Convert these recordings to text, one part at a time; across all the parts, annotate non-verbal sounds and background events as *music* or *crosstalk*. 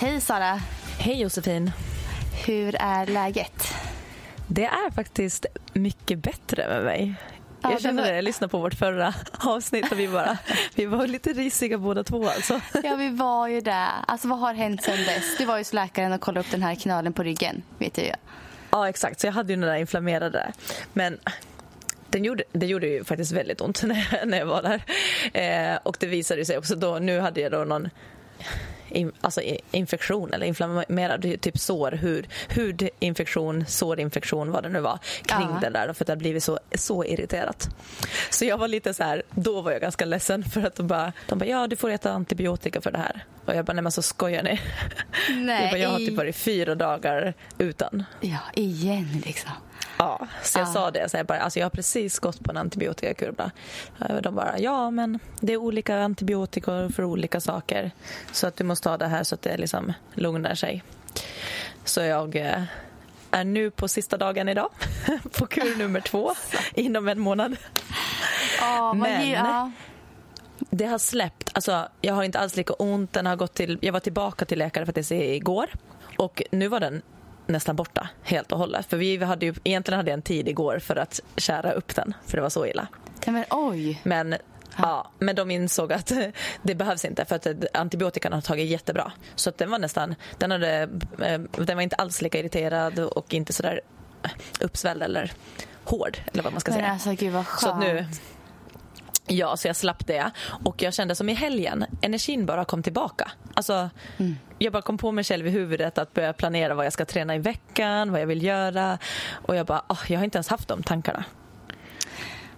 Hej Sara, Hej Josefin. hur är läget? Det är faktiskt mycket bättre med mig. Ja, jag det kände det, jag lyssnade på vårt förra avsnitt och vi, bara, *laughs* vi var lite risiga båda två alltså. Ja, vi var ju där. Alltså vad har hänt sen dess? Du var ju hos läkaren och kollade upp den här knölen på ryggen, vet jag. Ja exakt, så jag hade ju den där inflammerade. Men den gjorde, det gjorde ju faktiskt väldigt ont när *laughs* jag, när jag var där. Eh, och det visade sig också då, nu hade jag då någon in, alltså infektion eller inflammerad typ sår, hud, hudinfektion, sårinfektion, vad det nu var, kring Ja. det där för att det hade blivit så, så irriterat. Så jag var lite så här, då var jag ganska ledsen för att de bara, de bara ja du får äta antibiotika för det här. Och jag bara, nej men så skojar ni? Nej, *laughs* jag, bara, jag har typ varit fyra dagar utan. Ja, igen liksom. Ja, så jag Ja. sa det. Så jag, bara, alltså jag har precis gått på en antibiotikakur. De bara, ja men det är olika antibiotika för olika saker. Så att du måste ha det här så att det liksom lugnar sig. Så jag eh, är nu på sista dagen idag. *laughs* på kur nummer två inom en månad. Vad Men- ja. Det har släppt. Alltså, jag har inte alls lika ont. Den har gått till, jag var tillbaka till läkare för att jag se igår. Och nu var den nästan borta helt och hållet. För vi hade ju, egentligen hade jag en tid igår för att kära upp den. För det var så illa. Men oj. Men, ja, men de insåg att *laughs* det behövs inte för att antibiotikan har tagit jättebra. Så att den var nästan, den, hade, eh, den var inte alls lika irriterad och inte sådär uppsvälld eller hård eller vad man ska Men säga. alltså gud vad skönt. Så nu, ja, så jag slapp det. Och jag kände som i helgen, energin bara kom tillbaka. Alltså, Jag bara kom på mig själv i huvudet att börja planera vad jag ska träna i veckan, vad jag vill göra. Och jag bara, åh, jag har inte ens haft de tankarna.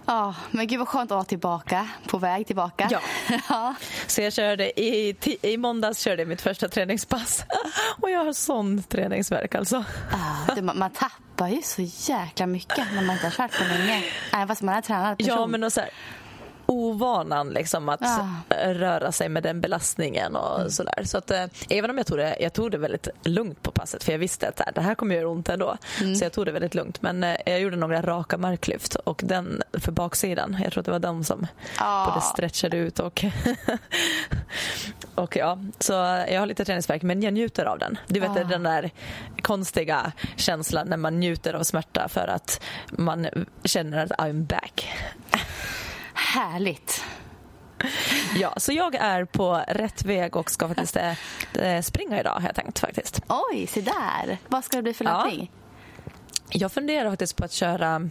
Ja, men gud vad skönt att vara tillbaka, på väg tillbaka. Ja. *laughs* ja. Så jag körde i, i måndags körde jag mitt första träningspass. *laughs* Och jag har sån träningsvärk alltså. Ah, det, man, man tappar ju så jäkla mycket när man inte har kört på länge. Även fast man är tränad person. Ja, men och så här, ovanan liksom att Ja. röra sig med den belastningen och sådär. Så att eh, även om jag tog, det, jag tog det väldigt lugnt på passet för jag visste att det här- det här kommer göra ont ändå. Så jag tog det väldigt lugnt. Men eh, jag gjorde några raka marklyft och den för baksidan, jag tror att det var de som Ja. både stretchade ut och *laughs* och ja, så jag har lite träningsvärk men jag njuter av den. Du vet Ah. den där konstiga känslan när man njuter av smärta för att man känner att I'm back. *laughs* Härligt. Ja, så jag är på rätt väg och ska faktiskt eh, springa idag har jag tänkt faktiskt. Oj, se där. Vad ska det bli för Ja. Jag funderar faktiskt på att köra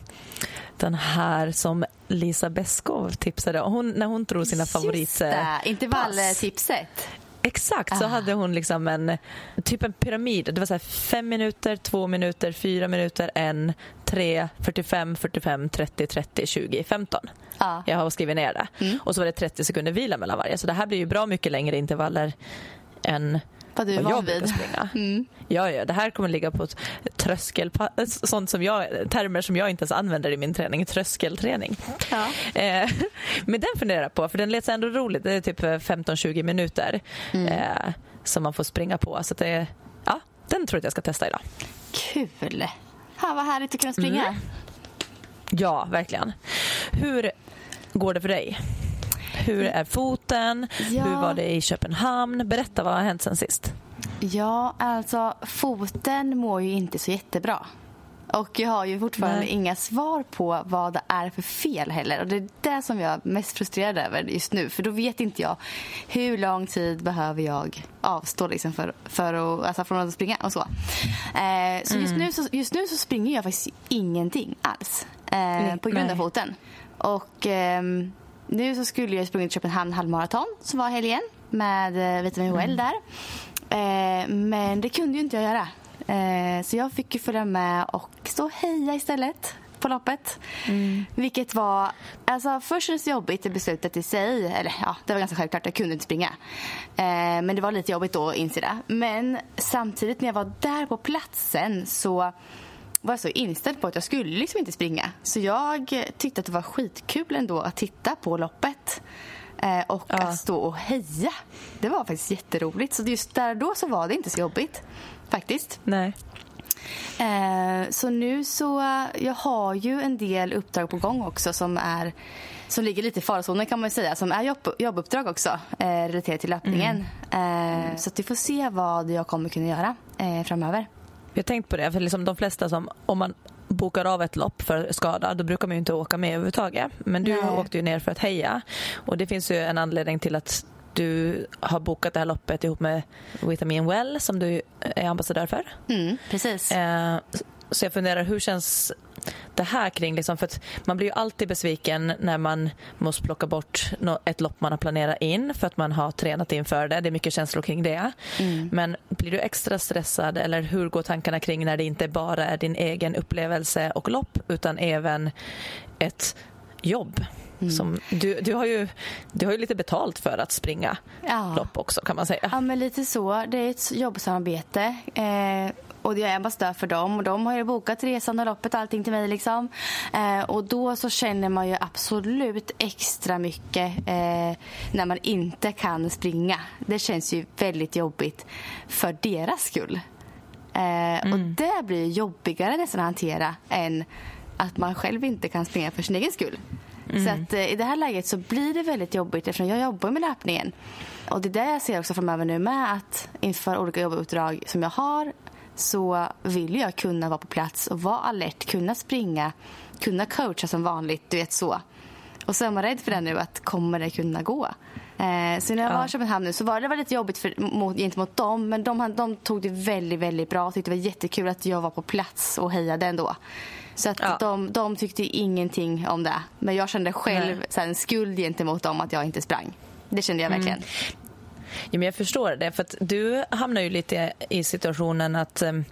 den här som Lisa Beskow tipsade om. Hon, när hon tror sina favorit... Just det, intervalltipset. Exakt, så Ah. hade hon liksom en typ en pyramid. Det var så här fem minuter, två minuter, fyra minuter, en, tre, 45, 45, 30, 30, 20, 15. Ja. Jag har skrivit ner det. Och så var det 30 sekunder vila mellan varje. Så det här blir ju bra mycket längre intervaller än Vad du är van vid. springa. *laughs* Mm. Ja, ja, det här kommer ligga på ett tröskel, sånt som jag, termer som jag inte ens använder i min träning, tröskelträning. Ja. *laughs* Eh, men den funderar jag på, för den lät ändå roligt. Det är typ 15-20 minuter Mm. eh, som man får springa på. Så det, ja, den tror jag att jag ska testa idag. Kul. Ja, vad härligt att kunna springa. Mm. Ja, verkligen. Hur går det för dig? Hur är foten? Ja. Hur var det i Köpenhamn? Berätta vad har hänt sen sist? Ja, alltså foten mår ju inte så jättebra. Och jag har ju fortfarande Nej. inga svar på vad det är för fel heller. Och det är det som jag är mest frustrerad över just nu. För då vet inte jag hur lång tid behöver jag avstå liksom för, för att, alltså från att springa och så. Eh, så, just nu så just nu så springer jag faktiskt ingenting alls. Eh, på grund av foten. Och ehm, nu så skulle jag sprungit Köpenhamn halvmaraton som var helgen med eh, Vitamin HL där. Eh, men det kunde ju inte jag göra. Eh, så jag fick ju följa med och stå och heja istället på loppet. Mm. Vilket var, alltså först kändes det jobbigt i beslutet i sig. Eller ja, det var ganska självklart, jag kunde inte springa. Eh, men det var lite jobbigt då att inse det. Men samtidigt när jag var där på platsen så var jag så inställd på att jag skulle liksom inte springa. Så jag tyckte att det var skitkul ändå att titta på loppet. Eh, och ja. att stå och heja. Det var faktiskt jätteroligt. Så just där då så var det inte så jobbigt. Faktiskt. Nej. Eh, så nu så, jag har ju en del uppdrag på gång också som är som ligger lite i farozonen kan man säga, som är jobb, jobbuppdrag också eh, relaterat till löpningen. Mm. Eh, så att vi får se vad jag kommer kunna göra eh, framöver. Jag har tänkt på det, för liksom de flesta som, om man bokar av ett lopp för skada, då brukar man ju inte åka med överhuvudtaget. Men du Nej. åkte ju ner för att heja och det finns ju en anledning till att du har bokat det här loppet ihop med Vitamin Well som du är ambassadör för. Mm, precis. Eh, så jag funderar, hur känns det här kring? Liksom, för man blir ju alltid besviken när man måste plocka bort ett lopp man har planerat in för att man har tränat inför det. Det är mycket känslor kring det. Mm. Men blir du extra stressad eller hur går tankarna kring när det inte bara är din egen upplevelse och lopp utan även ett jobb? Mm. Som, du, du, har ju, du har ju lite betalt för att springa ja. lopp också kan man säga. Ja men lite så. Det är ett jobbsamarbete. Eh, och jag är ambassadör för dem och de har ju bokat resan och loppet och allting till mig liksom. Eh, och då så känner man ju absolut extra mycket eh, när man inte kan springa. Det känns ju väldigt jobbigt för deras skull. Eh, mm. Och det blir jobbigare nästan att hantera än att man själv inte kan springa för sin egen skull. Mm. Så att, eh, i det här läget så blir det väldigt jobbigt eftersom jag jobbar med löpningen. Och det är det jag ser också framöver nu med att inför olika jobbuppdrag som jag har så vill jag kunna vara på plats och vara alert, kunna springa, kunna coacha som vanligt, du vet så. Och så är man rädd för det nu, att kommer det kunna gå? Eh, så när jag var i Köpenhamn nu så var det lite jobbigt för, mot, gentemot dem men de, de tog det väldigt, väldigt bra. Tyckte det var jättekul att jag var på plats och hejade ändå. Så att ja. de, de tyckte ingenting om det. Men jag kände själv så här, en skuld gentemot dem att jag inte sprang. Det kände jag verkligen. Mm. Ja, men jag förstår det. För att du hamnar ju lite i situationen att ehm,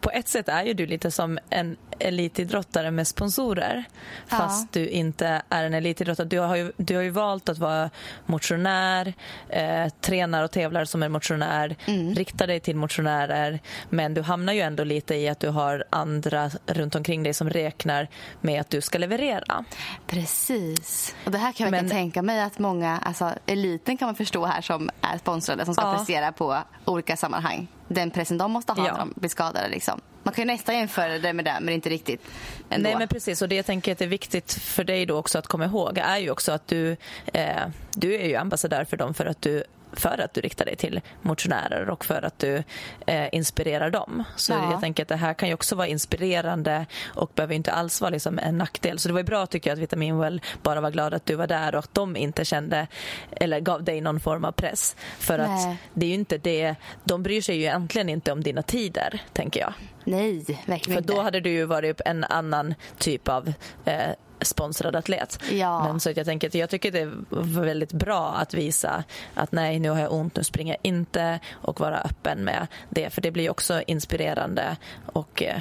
på ett sätt är ju du lite som en elitidrottare med sponsorer ja. fast du inte är en elitidrottare. Du har ju, du har ju valt att vara motionär, eh, tränar och tävlar som en motionär, mm. riktar dig till motionärer men du hamnar ju ändå lite i att du har andra runt omkring dig som räknar med att du ska leverera. Precis. Och det här kan jag men, tänka mig att många, alltså eliten kan man förstå här som är sponsrade som ska ja. prestera på olika sammanhang den pressen de måste ha ja. när de blir skadade. Liksom. Man kan ju nästan jämföra det med det, men inte riktigt. Ändå. Nej, men precis. Och det jag tänker att är viktigt för dig då också att komma ihåg är ju också att du, eh, du är ju ambassadör för dem för att du för att du riktar dig till motionärer och för att du eh, inspirerar dem. Så ja. jag tänker att det här kan ju också vara inspirerande och behöver inte alls vara liksom en nackdel. Så det var bra tycker jag att Vitamin Well bara var glad att du var där och att de inte kände eller gav dig någon form av press. För Nej. att det är ju inte det, de bryr sig ju egentligen inte om dina tider, tänker jag. Nej, verkligen För då hade du ju varit en annan typ av eh, sponsrad atlet. Ja. Men så jag, tänker, jag tycker det är väldigt bra att visa att nej, nu har jag ont, nu springer jag inte och vara öppen med det. För det blir också inspirerande och eh,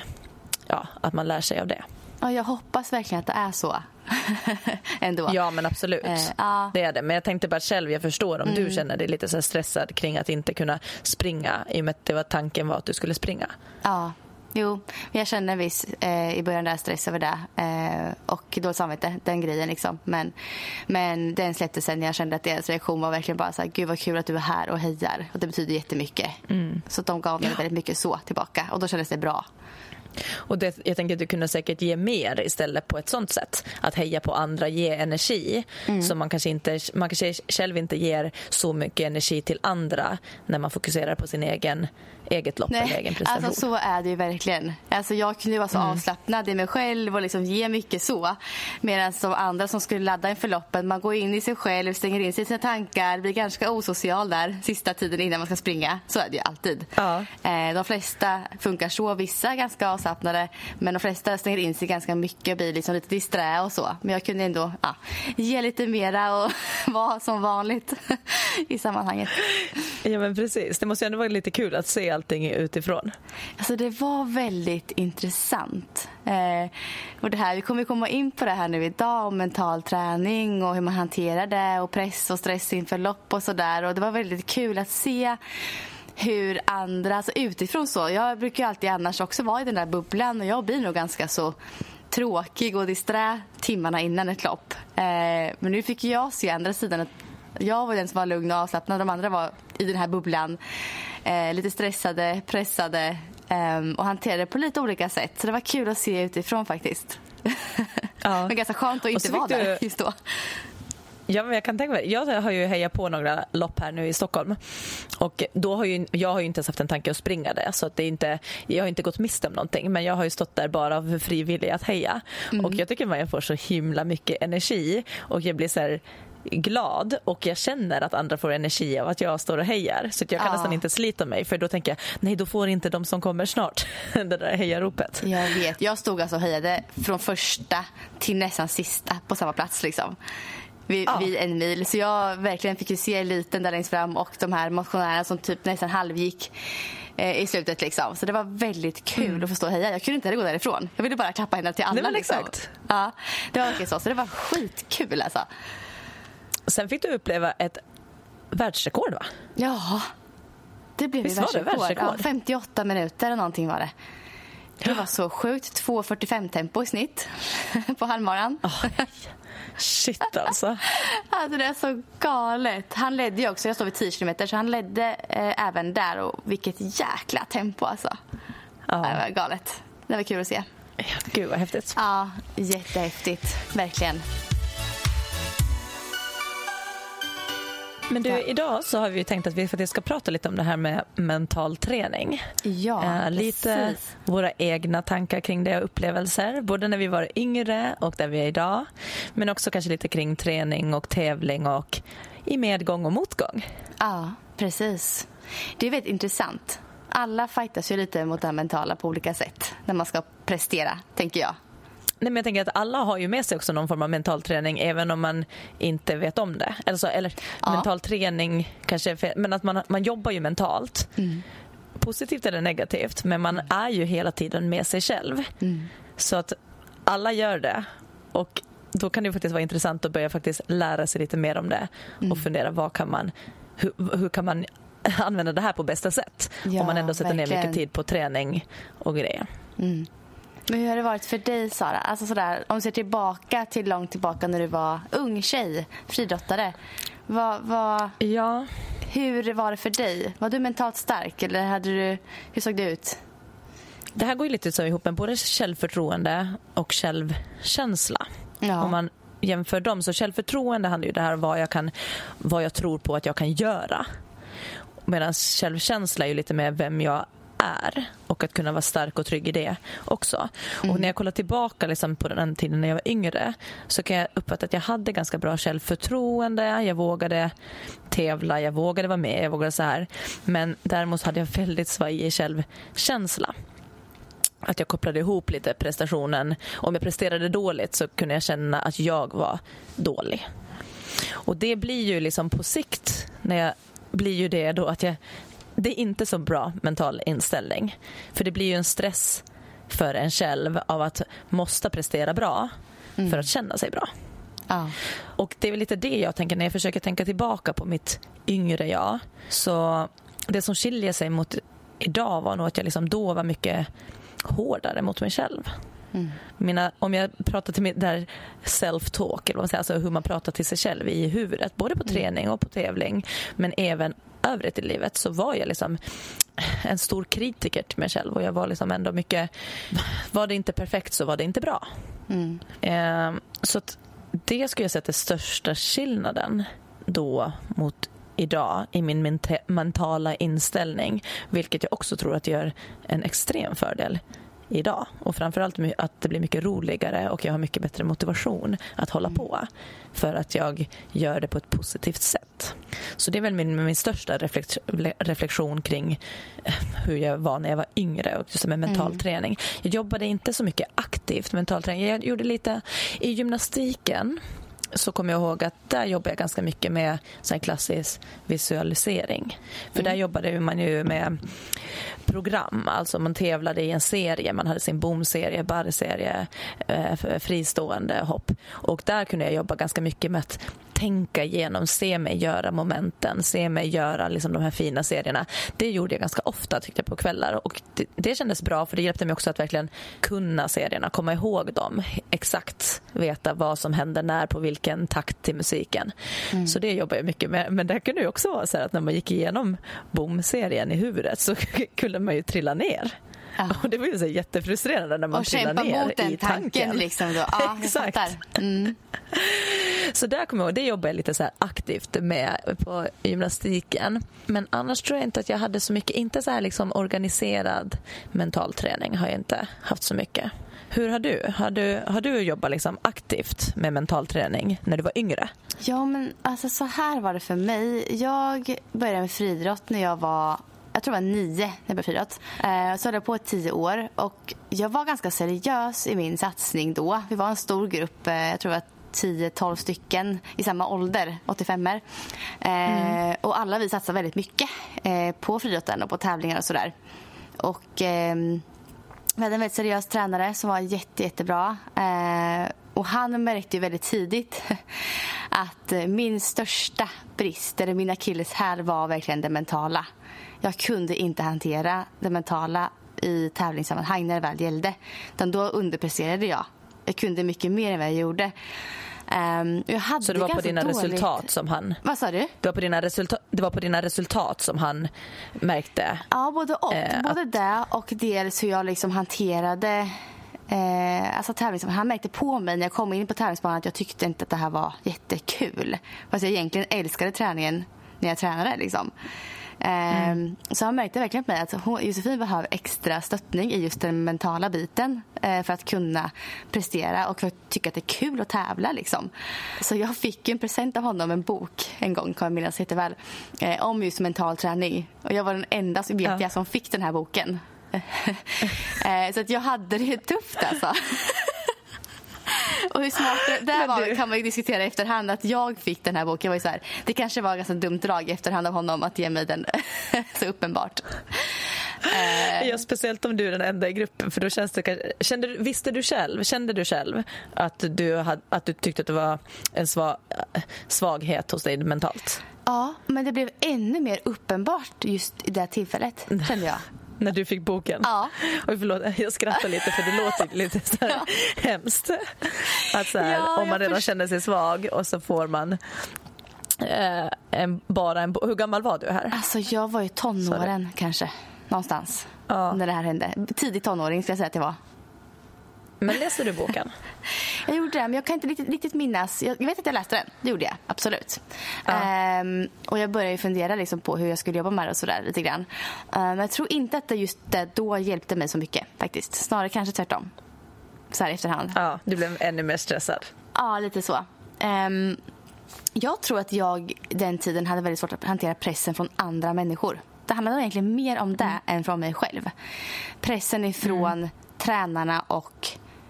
ja, att man lär sig av det. Ja, jag hoppas verkligen att det är så. *laughs* Ändå. Ja, men absolut. Eh, ah. Det är det. Men jag tänkte bara själv, jag förstår om mm. du känner dig lite så stressad kring att inte kunna springa i och med att det var tanken var att du skulle springa. Ja, Jo, jag känner viss eh, i början där stress över det eh, och dåligt samvete, den grejen liksom. Men, men den släppte sen jag kände att deras reaktion var verkligen bara så här, gud vad kul att du är här och hejar. Och det betyder jättemycket. Mm. Så de gav mig ja. väldigt mycket så tillbaka och då kändes det bra. Och det, jag tänker att du kunde säkert ge mer istället på ett sånt sätt. Att heja på andra, ge energi. Mm. Så man kanske, inte, man kanske själv inte ger så mycket energi till andra när man fokuserar på sin egen eget lopp Nej, egen prestation. Alltså, så är det ju verkligen. Alltså, jag kunde vara så mm. avslappnad i mig själv och liksom ge mycket så. Medan de andra som skulle ladda inför loppet, man går in i sig själv, stänger in sig i sina tankar, blir ganska osocial där sista tiden innan man ska springa. Så är det ju alltid. Ja. Eh, de flesta funkar så, vissa är ganska avslappnade men de flesta stänger in sig ganska mycket och blir liksom lite disträ och så. Men jag kunde ändå ja, ge lite mera och *laughs* vara som vanligt *laughs* i sammanhanget. Ja men precis, det måste ju ändå vara lite kul att se allting utifrån. Alltså det var väldigt intressant. Eh, och det här, vi kommer komma in på det här nu idag om mental träning och hur man hanterar det och press och stress inför lopp och sådär. Och det var väldigt kul att se hur andra, alltså utifrån så. Jag brukar ju alltid annars också vara i den där bubblan och jag blir nog ganska så tråkig och disträ timmarna innan ett lopp. Eh, men nu fick jag se andra sidan att jag var den som var lugn och avslappnad. De andra var i den här bubblan. Eh, lite stressade, pressade eh, och hanterade det på lite olika sätt. Så det var kul att se utifrån faktiskt. *laughs* Ja. Men ganska skönt att inte vara du... där just då. Ja, men jag kan tänka mig. Jag har ju hejat på några lopp här nu i Stockholm. Och då har ju, jag har ju inte ens haft en tanke att springa det. Så att det är inte, jag har inte gått miste om någonting. Men jag har ju stått där bara för frivillig att heja. Mm. Och jag tycker man får så himla mycket energi. Och jag blir så här, glad och jag känner att andra får energi av att jag står och hejar. Så jag kan ja. nästan inte slita mig för då tänker jag nej då får inte de som kommer snart *laughs* det där hejaropet. Jag vet. Jag stod alltså och hejade från första till nästan sista på samma plats liksom. Vid, ja. vid en mil. Så jag verkligen fick ju se eliten där längst fram och de här motionärerna som typ nästan halvgick eh, i slutet. Liksom. Så det var väldigt kul mm. att få stå och heja. Jag kunde inte gå därifrån. Jag ville bara klappa henne till alla. Var liksom. exakt. Ja, det var verkligen så. Så det var skitkul alltså. Sen fick du uppleva ett världsrekord va? Ja, det blev Visst världsrekord. Det världsrekord? Ja, 58 minuter eller någonting var det. Det var så sjukt. 2.45 tempo i snitt *laughs* på halvmaran. Oh, shit alltså. *laughs* alltså. Det är så galet. Han ledde ju också. Jag står vid 10 km så han ledde eh, även där. Och vilket jäkla tempo alltså. Oh. Det var galet. Det var kul att se. Gud vad häftigt. Ja, jättehäftigt. Verkligen. Men du, idag så har vi tänkt att vi faktiskt ska prata lite om det här med mental träning. Ja, eh, Lite precis. våra egna tankar kring det och upplevelser. Både när vi var yngre och där vi är idag. Men också kanske lite kring träning och tävling och i medgång och motgång. Ja, precis. Det är väldigt intressant. Alla fightas ju lite mot det mentala på olika sätt när man ska prestera, tänker jag. Nej, men jag tänker att alla har ju med sig också någon form av mental träning även om man inte vet om det. Alltså, eller ja. mental träning kanske men att man, man jobbar ju mentalt. Mm. Positivt eller negativt, men man är ju hela tiden med sig själv. Mm. Så att alla gör det. Och då kan det faktiskt vara intressant att börja faktiskt lära sig lite mer om det mm. och fundera vad kan man, hur, hur kan man *laughs* använda det här på bästa sätt ja, om man ändå sätter verkligen. ner mycket tid på träning och grejer. Mm. Men hur har det varit för dig, Sara? Alltså sådär, om du ser tillbaka till långt tillbaka när du var ung tjej, friidrottare. Vad, vad, ja. Hur var det för dig? Var du mentalt stark eller hade du, hur såg det ut? Det här går ju lite så ihop med både självförtroende och självkänsla. Ja. Om man jämför dem så självförtroende handlar ju det här vad jag, kan, vad jag tror på att jag kan göra. Medan självkänsla är ju lite mer vem jag är och att kunna vara stark och trygg i det också. Mm. Och när jag kollar tillbaka liksom på den tiden när jag var yngre så kan jag uppfatta att jag hade ganska bra självförtroende. Jag vågade tävla, jag vågade vara med, jag vågade så här. Men däremot hade jag väldigt svajig självkänsla att jag kopplade ihop lite prestationen. Om jag presterade dåligt så kunde jag känna att jag var dålig. Och det blir ju liksom på sikt när jag blir ju det då att jag det är inte så bra mental inställning. För det blir ju en stress för en själv av att måste prestera bra mm. för att känna sig bra. Ah. Och det är väl lite det jag tänker när jag försöker tänka tillbaka på mitt yngre jag. Så det som skiljer sig mot idag var nog att jag liksom då var mycket hårdare mot mig själv. Mm. Mina, om jag pratar till mitt där self-talk, alltså hur man pratar till sig själv i huvudet, både på mm. träning och på tävling, men även övrigt i livet så var jag liksom en stor kritiker till mig själv och jag var liksom ändå mycket, var det inte perfekt så var det inte bra. Mm. Eh, så det skulle jag säga är största skillnaden då mot idag i min mentala inställning vilket jag också tror att gör en extrem fördel idag. Och framförallt att det blir mycket roligare och jag har mycket bättre motivation att hålla mm. på för att jag gör det på ett positivt sätt. Så det är väl min, min största reflektion kring eh, hur jag var när jag var yngre och just med mental mm. träning. Jag jobbade inte så mycket aktivt mental träning. Jag gjorde lite i gymnastiken så kommer jag ihåg att där jobbade jag ganska mycket med sån klassisk visualisering. För mm. där jobbade man ju med program, alltså man tävlade i en serie, man hade sin bomserie, barrserie, eh, fristående hopp. Och där kunde jag jobba ganska mycket med att tänka igenom, se mig göra momenten, se mig göra liksom de här fina serierna. Det gjorde jag ganska ofta tyckte jag på kvällar och det, det kändes bra för det hjälpte mig också att verkligen kunna serierna, komma ihåg dem, exakt veta vad som händer när, på vilken takt till musiken. Mm. Så det jobbar jag mycket med. Men det kunde ju också vara så att när man gick igenom Boom-serien i huvudet så *laughs* kunde man ju trilla ner. *laughs* Och det var ju så jättefrustrerande när man trillade ner mot den i tanken. tanken. Liksom då. Ja, *laughs* Exakt. Mm. Så där kommer jag ihåg, det jobbar jag lite så aktivt med på gymnastiken. Men annars tror jag inte att jag hade så mycket, inte så här liksom organiserad mental träning har jag inte haft så mycket. Hur har du? Har du, har du jobbat liksom aktivt med mental träning när du var yngre? Ja, men alltså så här var det för mig. Jag började med friidrott när jag var jag tror det var nio när jag friidrott. Eh, så höll jag på i tio år och jag var ganska seriös i min satsning då. Vi var en stor grupp, eh, jag tror det var 10-12 stycken i samma ålder, 85 er mm. Och alla vi satsade väldigt mycket eh, på friidrotten och på tävlingar och sådär. Och eh, vi hade en väldigt seriös tränare som var jätte, jättebra. Eh, och han märkte ju väldigt tidigt *laughs* att min största brist, eller min akilleshäl, var verkligen det mentala. Jag kunde inte hantera det mentala i tävlingssammanhang när det väl gällde. Utan då underpresterade jag. Jag kunde mycket mer än vad jag gjorde. Um, jag hade så det var på dina dåligt... resultat som han... Vad sa du? Det var på dina, resulta... det var på dina resultat som han märkte? Ja, både och. Eh, både att... det och dels hur jag liksom hanterade Eh, alltså tävlings, han märkte på mig när jag kom in på tävlingsbanan att jag tyckte inte att det här var jättekul. Fast jag egentligen älskade träningen när jag tränade. Liksom. Mm. Så han märkte verkligen på mig att Josefin behöver extra stöttning i just den mentala biten eh, för att kunna prestera och för att tycka att det är kul att tävla. Liksom. Så jag fick en present av honom, en bok en gång, kommer jag minnas jätteväl, eh, om just mental träning. Och jag var den enda vet ja. jag, som fick den här boken. *laughs* så att jag hade det tufft alltså. *laughs* Och hur smart det, var kan man ju diskutera i efterhand. Att jag fick den här boken var ju så här, det kanske var ganska dumt drag i efterhand av honom att ge mig den *laughs* så uppenbart. Ja, speciellt om du är den enda i gruppen. För då känns det, kände, visste du själv, kände du själv att du, hade, att du tyckte att det var en svag, svaghet hos dig mentalt? Ja, men det blev ännu mer uppenbart just i det tillfället, kände jag *laughs* när du fick boken? Ja. Oj, förlåt, jag skrattar lite för det låter lite så här *laughs* ja. hemskt. Att så här, ja, om man redan känner sig svag och så får man eh, en, bara en Hur gammal var du här? Alltså jag var i tonåren kanske, någonstans. Ja. När det här hände. Tidig tonåring ska jag säga att jag var. Men läste du boken? *laughs* jag gjorde det, men jag kan inte riktigt, riktigt minnas. Jag, vet att jag läste den, det gjorde jag. Absolut. Ja. Um, och jag började fundera liksom på hur jag skulle jobba med det och sådär lite grann. Uh, men jag tror inte att det just det då hjälpte mig så mycket faktiskt. Snarare kanske tvärtom. Så här efterhand. Ja, du blev ännu mer stressad. Ja, lite så. Um, jag tror att jag den tiden hade väldigt svårt att hantera pressen från andra människor. Det handlade egentligen mer om det mm. än från mig själv. Pressen ifrån mm. tränarna och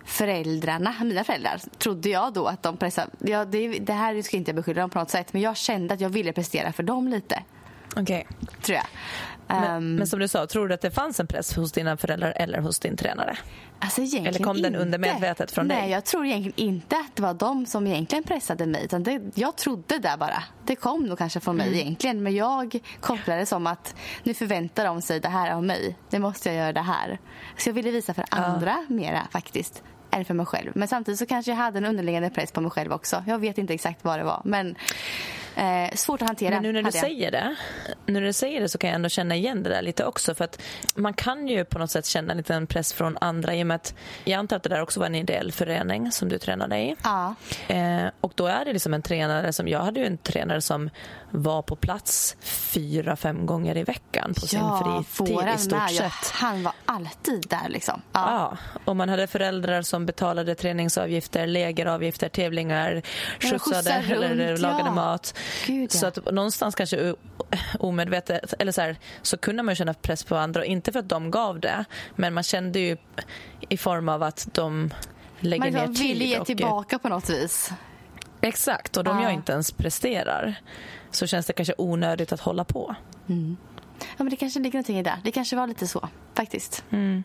föräldrarna, mina föräldrar, trodde jag då att de pressade. Ja, det, det här ska inte jag beskylla dem på något sätt, men jag kände att jag ville prestera för dem lite. Okej. Okay. Tror jag. Men, um, men, som du sa, tror du att det fanns en press hos dina föräldrar eller hos din tränare? Alltså eller kom den under medvetet från Nej, dig? jag tror egentligen inte att det var de som egentligen pressade mig. Utan det, jag trodde det bara. Det kom nog kanske från mig mm. egentligen. Men jag kopplade det som att nu förväntar de sig det här av mig. Nu måste jag göra det här. Så jag ville visa för andra ja. mera faktiskt än för mig själv. Men samtidigt så kanske jag hade en underliggande press på mig själv också. Jag vet inte exakt vad det var. Men eh, svårt att hantera. Men nu när du säger det, när du säger det så kan jag ändå känna igen det där lite också. För att man kan ju på något sätt känna en liten press från andra i och med att jag antar att det där också var en ideell förening som du tränade i. Ja. Eh, och då är det liksom en tränare som, jag hade ju en tränare som var på plats fyra, fem gånger i veckan på ja, sin fritid i stort sett. Ja, han var alltid där liksom. Ja. ja. och man hade föräldrar som betalade träningsavgifter, lägeravgifter, tävlingar, skjutsade eller lagade mat. Gud, ja. Så att någonstans kanske omedvetet, eller så, här, så kunde man känna press på andra. Inte för att de gav det, men man kände ju i form av att de lägger man ner tid. Man ville ge tillbaka på något vis. Exakt, och de Ja. jag inte ens presterar så känns det kanske onödigt att hålla på. Ja, men det kanske ligger någonting i det. Det kanske var lite så, faktiskt. Mm.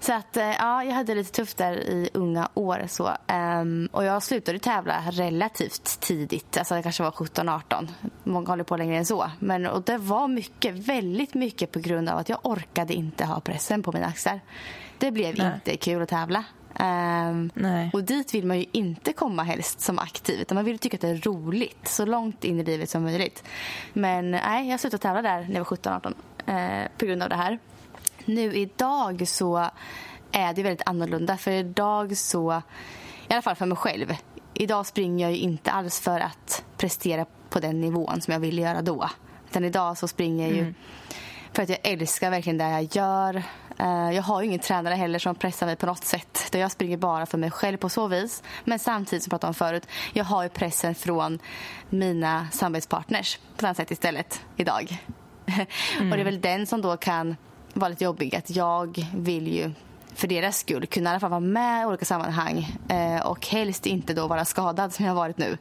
Så att, eh, ja, jag hade lite tufft där i unga år. Så. Ehm, och jag slutade tävla relativt tidigt. Alltså det kanske var 17-18. Många håller på längre än så. Men, och det var mycket, väldigt mycket på grund av att jag orkade inte ha pressen på mina axlar. Det blev Nej. inte kul att tävla. Nej. och dit vill man ju inte komma helst som aktiv. Utan man vill tycka att det är roligt så långt in i livet som möjligt. Men nej, jag slutade tävla där när jag var 17-18 eh, på grund av det här. Nu idag så är det väldigt annorlunda. För idag så, i alla fall för mig själv. Idag springer jag inte alls för att prestera på den nivån som jag ville göra då. Utan idag så springer jag ju för att jag älskar verkligen det jag gör. Eh, Jag har ju ingen tränare heller som pressar mig på något sätt. Jag springer bara för mig själv på så vis. Men samtidigt, som jag pratade om förut, jag har ju pressen från mina samarbetspartners på ett sätt istället idag. *laughs* Och det är väl den som då kan vara lite jobbig. Att jag vill ju för deras skull kunna i alla fall vara med i olika sammanhang eh, och helst inte då vara skadad som jag har varit nu.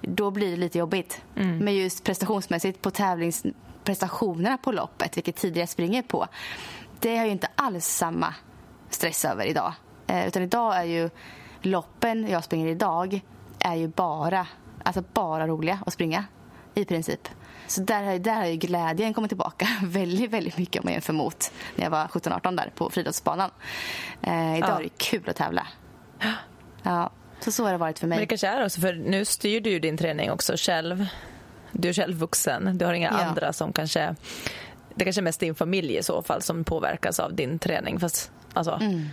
Då blir det lite jobbigt. Men just prestationsmässigt på tävlingsprestationerna på loppet, vilket tidigare springer på, det har jag inte alls samma stress över idag. Eh, utan idag är ju loppen jag springer idag är ju bara, alltså bara roliga att springa i princip. Så där, har- där har ju glädjen kommit tillbaka *laughs* väldigt, väldigt mycket om man jämför mot när jag var 17-18 där på friidrottsbanan. Eh, idag Ja. är det kul att tävla. Ja, så så har det varit för mig. Men det kanske är också, för nu styr du ju din träning också själv. Du är själv vuxen, du har inga Ja. andra som kanske... Det kanske är mest din familj i så fall som påverkas av din träning. Fast, alltså, Mm.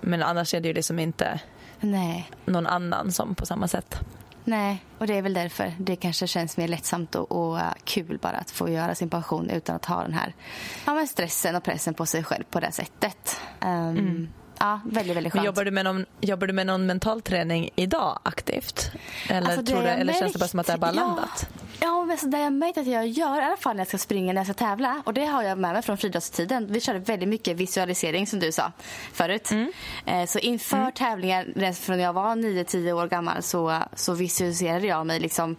Men annars är det ju liksom inte Nej. någon annan som på samma sätt. Nej, och det är väl därför det kanske känns mer lättsamt och, och uh, kul bara att få göra sin passion utan att ha den här ja, men stressen och pressen på sig själv på det sättet. Um, Ja, väldigt, väldigt Men skönt. jobbar, du med någon, jobbar du med någon mental träning idag aktivt? Eller, Alltså, det tror du, eller känns det bara som att det är bara märkt- landat? Ja, men så det jag märkt att jag gör, i alla fall när jag ska springa, när jag ska tävla, och det har jag med mig från friidrottstiden. Vi körde väldigt mycket visualisering som du sa förut. Mm. Eh, Så inför tävlingar, redan från när jag var 9-10 år gammal, så, så visualiserade jag mig liksom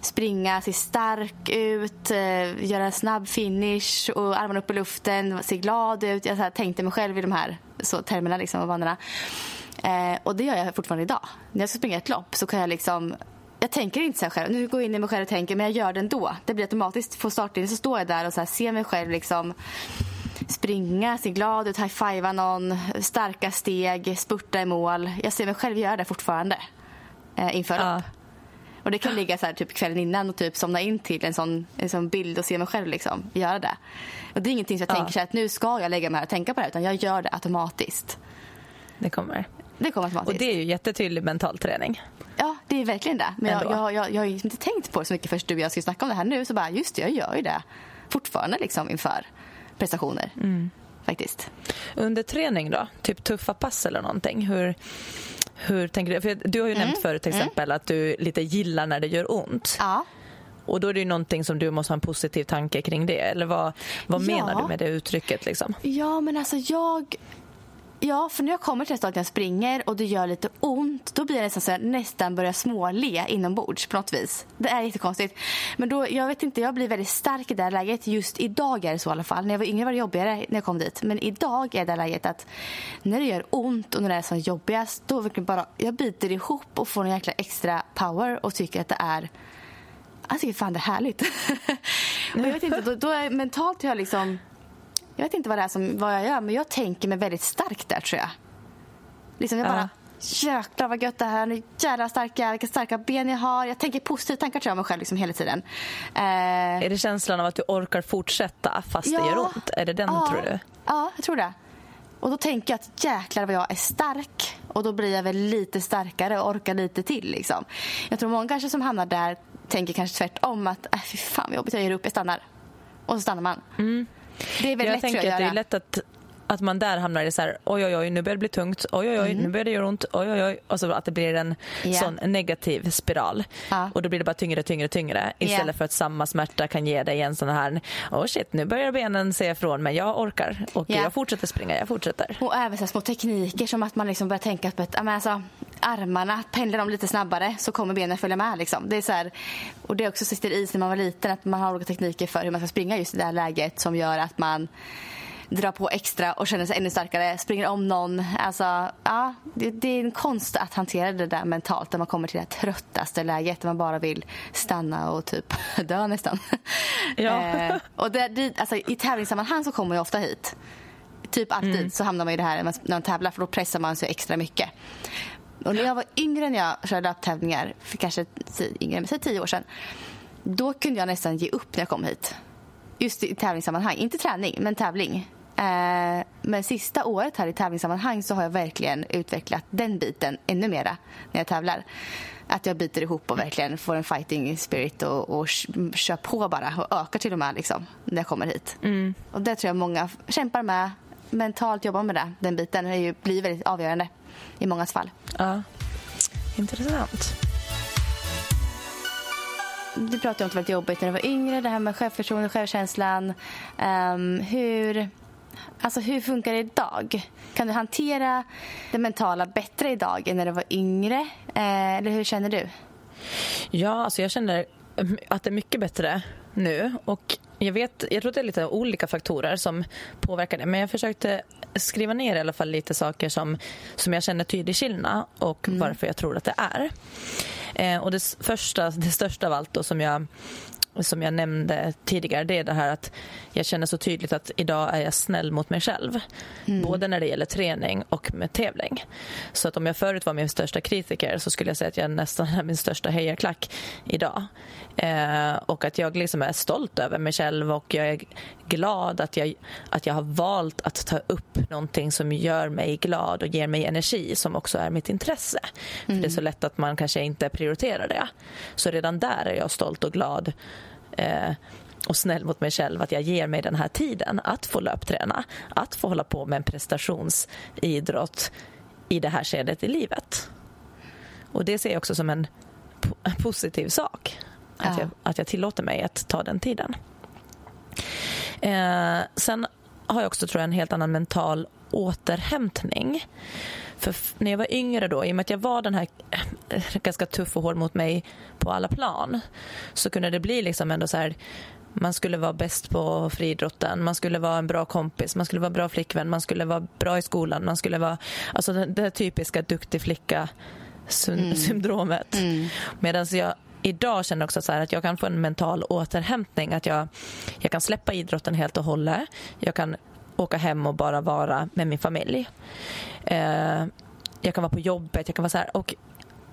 springa, se stark ut, eh, göra en snabb finish och armarna upp i luften, se glad ut. Jag så här, tänkte mig själv i de här så, termerna liksom, och banorna. Eh, och det gör jag fortfarande idag. När jag ska springa ett lopp så kan jag liksom jag tänker inte så här själv. Nu går jag in i mig själv och tänker, men jag gör det ändå. Det blir automatiskt. På startlinjen så står jag där och så här, ser mig själv liksom springa, se glad ut, high-fivea någon, starka steg, spurta i mål. Jag ser mig själv göra det fortfarande eh, inför Ja. Och det kan ligga så här, typ kvällen innan och typ somna in till en sån, en sån bild och se mig själv liksom, göra det. Och det är ingenting som jag Ja. tänker så här, att nu ska jag lägga mig här och tänka på det här, utan jag gör det automatiskt. Det kommer. Det kommer automatiskt. Och det är ju jättetydlig mental träning. Ja, det är verkligen det. Men jag, jag, jag, jag har ju inte tänkt på det så mycket först du och jag skulle snacka om det här nu. Så bara, just det, jag gör ju det fortfarande liksom inför prestationer. Mm. Faktiskt. Under träning då? Typ tuffa pass eller någonting? Hur, hur tänker du? För du har ju nämnt förut till exempel att du lite gillar när det gör ont. Ja. Och då är det ju någonting som du måste ha en positiv tanke kring det. Eller vad, vad Ja. menar du med det uttrycket liksom? ja, men alltså jag... Ja, för när jag kommer till det stadiet jag springer och det gör lite ont då blir jag nästan så här, nästan börjar småle inombords på något vis. Det är jättekonstigt. Men då, jag vet inte, jag blir väldigt stark i det här läget. Just idag är det så i alla fall. När jag var yngre var det jobbigare när jag kom dit. Men idag är det här läget att när det gör ont och när det är som jobbigast då verkligen bara, jag biter ihop och får en jäkla extra power och tycker att det är alltså, jag tycker fan det är härligt. *laughs* och jag vet inte, då, då är, mentalt har jag liksom jag vet inte vad det är som, vad jag gör, men jag tänker mig väldigt starkt där tror jag. Liksom jag Ja. bara, jäklar vad gött det här nu jävla starka, vilka starka ben jag har. Jag tänker positiva tankar tror jag om mig själv liksom hela tiden. Eh, Är det känslan av att du orkar fortsätta fast det gör ont? Är det den ja, tror du? Ja, jag tror det. Och då tänker jag att jäklar vad jag är stark. Och då blir jag väl lite starkare och orkar lite till. Liksom. Jag tror många kanske som hamnar där tänker kanske tvärtom att äh, fy fan vad jobbigt, jag ger upp, jag stannar. Och så stannar man. Det är väldigt Jag lätt tänker att det är lätt att, att man där hamnar i så här, oj oj oj, nu börjar det bli tungt, oj oj oj, nu börjar det göra ont, oj oj oj. Och så att det blir en Ja. sån negativ spiral. Ja. Och då blir det bara tyngre, tyngre, tyngre. Istället Ja. för att samma smärta kan ge dig en sån här, oh shit, nu börjar benen säga ifrån, men jag orkar. Och Ja. jag fortsätter springa, jag fortsätter. Och även så små tekniker som att man liksom börjar tänka på att, men alltså, armarna, pendlar de lite snabbare så kommer benen följa med. Liksom. Det är så här, och det är också sitter i när man var liten att man har olika tekniker för hur man ska springa just i det här läget som gör att man drar på extra och känner sig ännu starkare, springer om någon. Alltså, ja, det, det, är en konst att hantera det där mentalt när man kommer till det tröttaste läget där man bara vill stanna och typ *laughs* dö nästan. Ja. eh, och det, alltså, I tävlingssammanhang så kommer man ofta hit. Typ alltid mm. så hamnar man i det här när man tävlar för då pressar man sig extra mycket. Och när jag var yngre när jag körde löptävlingar, för kanske yngre, säg tio år sedan, då kunde jag nästan ge upp när jag kom hit. Just i tävlingssammanhang. Inte träning, men tävling. Eh, men sista året här i tävlingssammanhang så har jag verkligen utvecklat den biten ännu mera när jag tävlar. Att jag biter ihop och verkligen får en fighting spirit och, och kör på bara och ökar till och med liksom, när jag kommer hit. Mm. Och det tror jag många kämpar med, mentalt jobbar med det. Den biten ju, blir väldigt avgörande i mångas fall. Ja, intressant. Du pratade om att det var jobbigt när du var yngre, det här med självförtroende och självkänslan. Um, hur Alltså hur funkar det idag? Kan du hantera det mentala bättre idag än när du var yngre? Eh, eller hur känner du? Ja, alltså jag känner att det är mycket bättre nu. Och jag, vet, jag tror att det är lite olika faktorer som påverkar det. Men jag försökte skriva ner i alla fall lite saker som, som jag känner tydlig skillnad och mm. varför jag tror att det är. Eh, och det, första, det största av allt då, som jag som jag nämnde tidigare, det är det här att jag känner så tydligt att idag är jag snäll mot mig själv. Mm. Både när det gäller träning och med tävling. Så att om jag förut var min största kritiker så skulle jag säga att jag nästan är min största hejaklack idag. Eh, och att jag liksom är stolt över mig själv och jag är glad att jag, att jag har valt att ta upp någonting som gör mig glad och ger mig energi som också är mitt intresse. Mm. För Det är så mm. lätt att man kanske inte prioriterar det. Så redan där är jag stolt och glad eh, och snäll mot mig själv att jag ger mig den här tiden att få löpträna, att få hålla på med en prestationsidrott i det här skedet i livet. Och det ser jag också som en positiv sak. Att, jag, att jag tillåter mig att ta den tiden. Eh, sen har jag också tror jag, en helt annan mental återhämtning. För när jag var yngre då, i och med att jag var den här eh, ganska tuff och hård mot mig på alla plan så kunde det bli liksom ändå så här man skulle vara bäst på friidrotten, man skulle vara en bra kompis, man skulle vara bra flickvän, man skulle vara bra i skolan, man skulle vara alltså det, det typiska duktig flicka mm. syndromet. Mm. Medan jag idag känner också så att jag kan få en mental återhämtning. Att jag, jag kan släppa idrotten helt och hållet. Jag kan åka hem och bara vara med min familj. Eh, jag kan vara på jobbet. Jag kan vara så här, och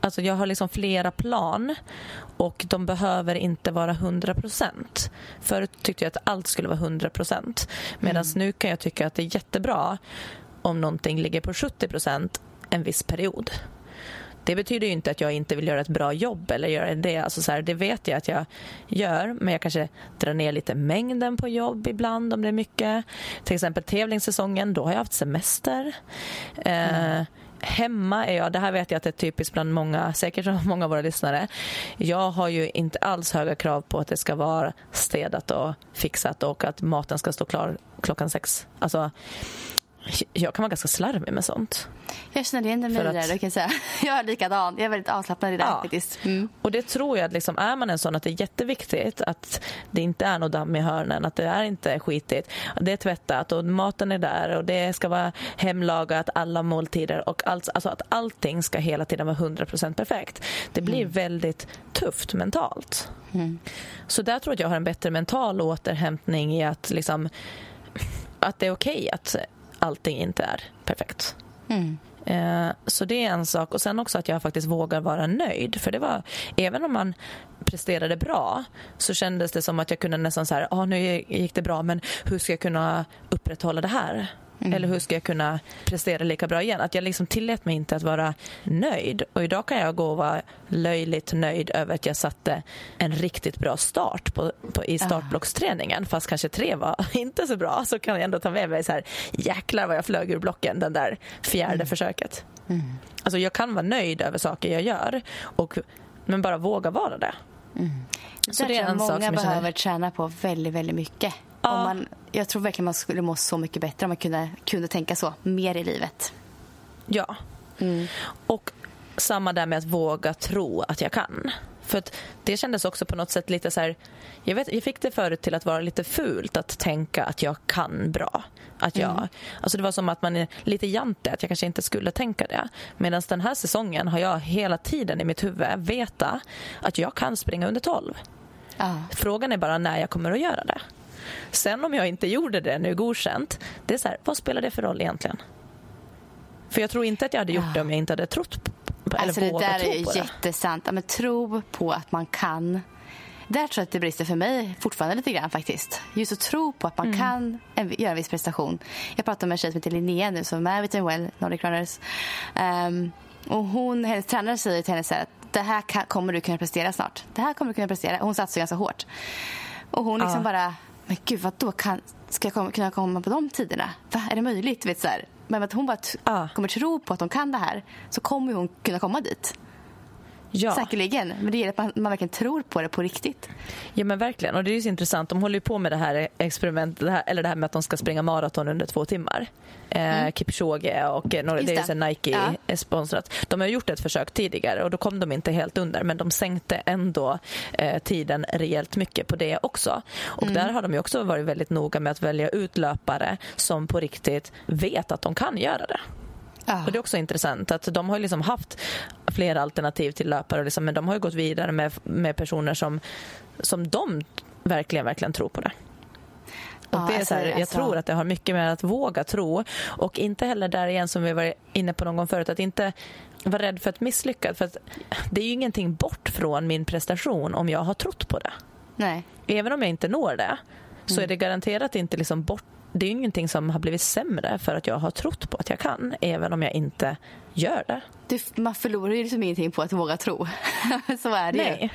Alltså jag har liksom flera plan och de behöver inte vara 100 procent. Förut tyckte jag att allt skulle vara 100 procent. Medan mm. nu kan jag tycka att det är jättebra om någonting ligger på 70 procent en viss period. Det betyder inte att jag inte vill göra ett bra jobb eller göra det. Alltså så här, det vet jag att jag gör, men jag kanske drar ner lite mängden på jobb ibland om det är mycket. Till exempel tävlingssäsongen, då har jag haft semester. Mm. Eh, hemma är jag, det här vet jag att det är typiskt bland många, säkert många av våra lyssnare. Jag har ju inte alls höga krav på att det ska vara städat och fixat och att maten ska stå klar klockan sex. Alltså, jag kan vara ganska slarvig med sånt. Jag känner igen mig att... där, kan säga. *laughs* Jag är likadan. Jag är väldigt avslappnad i det ja. faktiskt. Mm. Och det tror jag att liksom, är man en sån att det är jätteviktigt att det inte är något damm i hörnen, att det är inte skitigt. Det är tvättat och maten är där och det ska vara hemlagat alla måltider och allt, alltså att allting ska hela tiden vara 100% perfekt. Det blir mm. väldigt tufft mentalt. Mm. Så där tror jag att jag har en bättre mental återhämtning i att liksom att det är okej okay att allting inte är perfekt. Mm. Eh, så det är en sak. Och sen också att jag faktiskt vågar vara nöjd. För det var, även om man presterade bra så kändes det som att jag kunde nästan så här, ah, nu gick det bra men hur ska jag kunna upprätthålla det här? Mm. Eller hur ska jag kunna prestera lika bra igen? Att jag liksom tillät mig inte att vara nöjd. Och idag kan jag gå och vara löjligt nöjd över att jag satte en riktigt bra start på, på i startblocksträningen. Fast kanske tre var *laughs* inte så bra. Så kan jag ändå ta med mig så här, jäklar vad jag flög ur blocken den där fjärde mm. försöket. Mm. Alltså jag kan vara nöjd över saker jag gör. Och, men bara våga vara det. Mm. Så det är en många sak som behöver träna på väldigt, väldigt mycket. Ja. Om man, jag tror verkligen man skulle må så mycket bättre om man kunde, kunde tänka så mer i livet. Ja. Mm. Och samma där med att våga tro att jag kan. För det kändes också på något sätt lite så här, jag, vet, jag fick det förut till att vara lite fult att tänka att jag kan bra. Att jag, mm. alltså det var som att man är lite jante, att jag kanske inte skulle tänka det. Medan den här säsongen har jag hela tiden i mitt huvud veta att jag kan springa under 12. Ah. Frågan är bara när jag kommer att göra det. Sen om jag inte gjorde det nu godkänt, det är så här, vad spelar det för roll egentligen? För jag tror inte att jag hade gjort det om jag inte hade trott på, alltså eller vågat tro på det. Det där är jättesant. Men tro på att man kan. Där tror jag att det brister för mig fortfarande lite grann faktiskt. Just att tro på att man mm. kan en, göra en viss prestation. Jag pratar med en tjej som heter Linnea nu som är med Witten Well, Nordic Runners. Um, och hon, hennes tränare säger till henne så här, att det här kan, kommer du kunna prestera snart. Det här kommer du kunna prestera. Hon satsar ganska hårt. Och hon liksom ja. bara, men gud vad då kan, ska jag komma, kunna komma på de tiderna? Va, är det möjligt? Vet, så här. Men att hon bara ah. kommer tro på att de kan det här så kommer hon kunna komma dit. Ja. Säkerligen. Men det gäller att man, man verkligen tror på det på riktigt. Ja men verkligen. Och det är ju så intressant. De håller ju på med det här experimentet, det här, eller det här med att de ska springa maraton under två timmar. Eh, mm. Kipchoge och eh, det är ju Nike ja. sponsrat. De har gjort ett försök tidigare och då kom de inte helt under men de sänkte ändå eh, tiden rejält mycket på det också. Och mm. där har de ju också varit väldigt noga med att välja ut löpare som på riktigt vet att de kan göra det. Ja. Och Det är också intressant att de har liksom haft flera alternativ till löpare liksom, men de har gått vidare med, med personer som, som de verkligen, verkligen tror på det. Och det är så här, jag alltså... tror att det har mycket med att våga tro och inte heller där igen som vi var inne på någon gång förut att inte vara rädd för att misslyckas. För att det är ju ingenting bort från min prestation om jag har trott på det. Nej. Även om jag inte når det så mm. är det garanterat inte liksom bort det är ingenting som har blivit sämre för att jag har trott på att jag kan, även om jag inte gör det. det man förlorar ju liksom ingenting på att våga tro. *laughs* Så är det Nej. ju.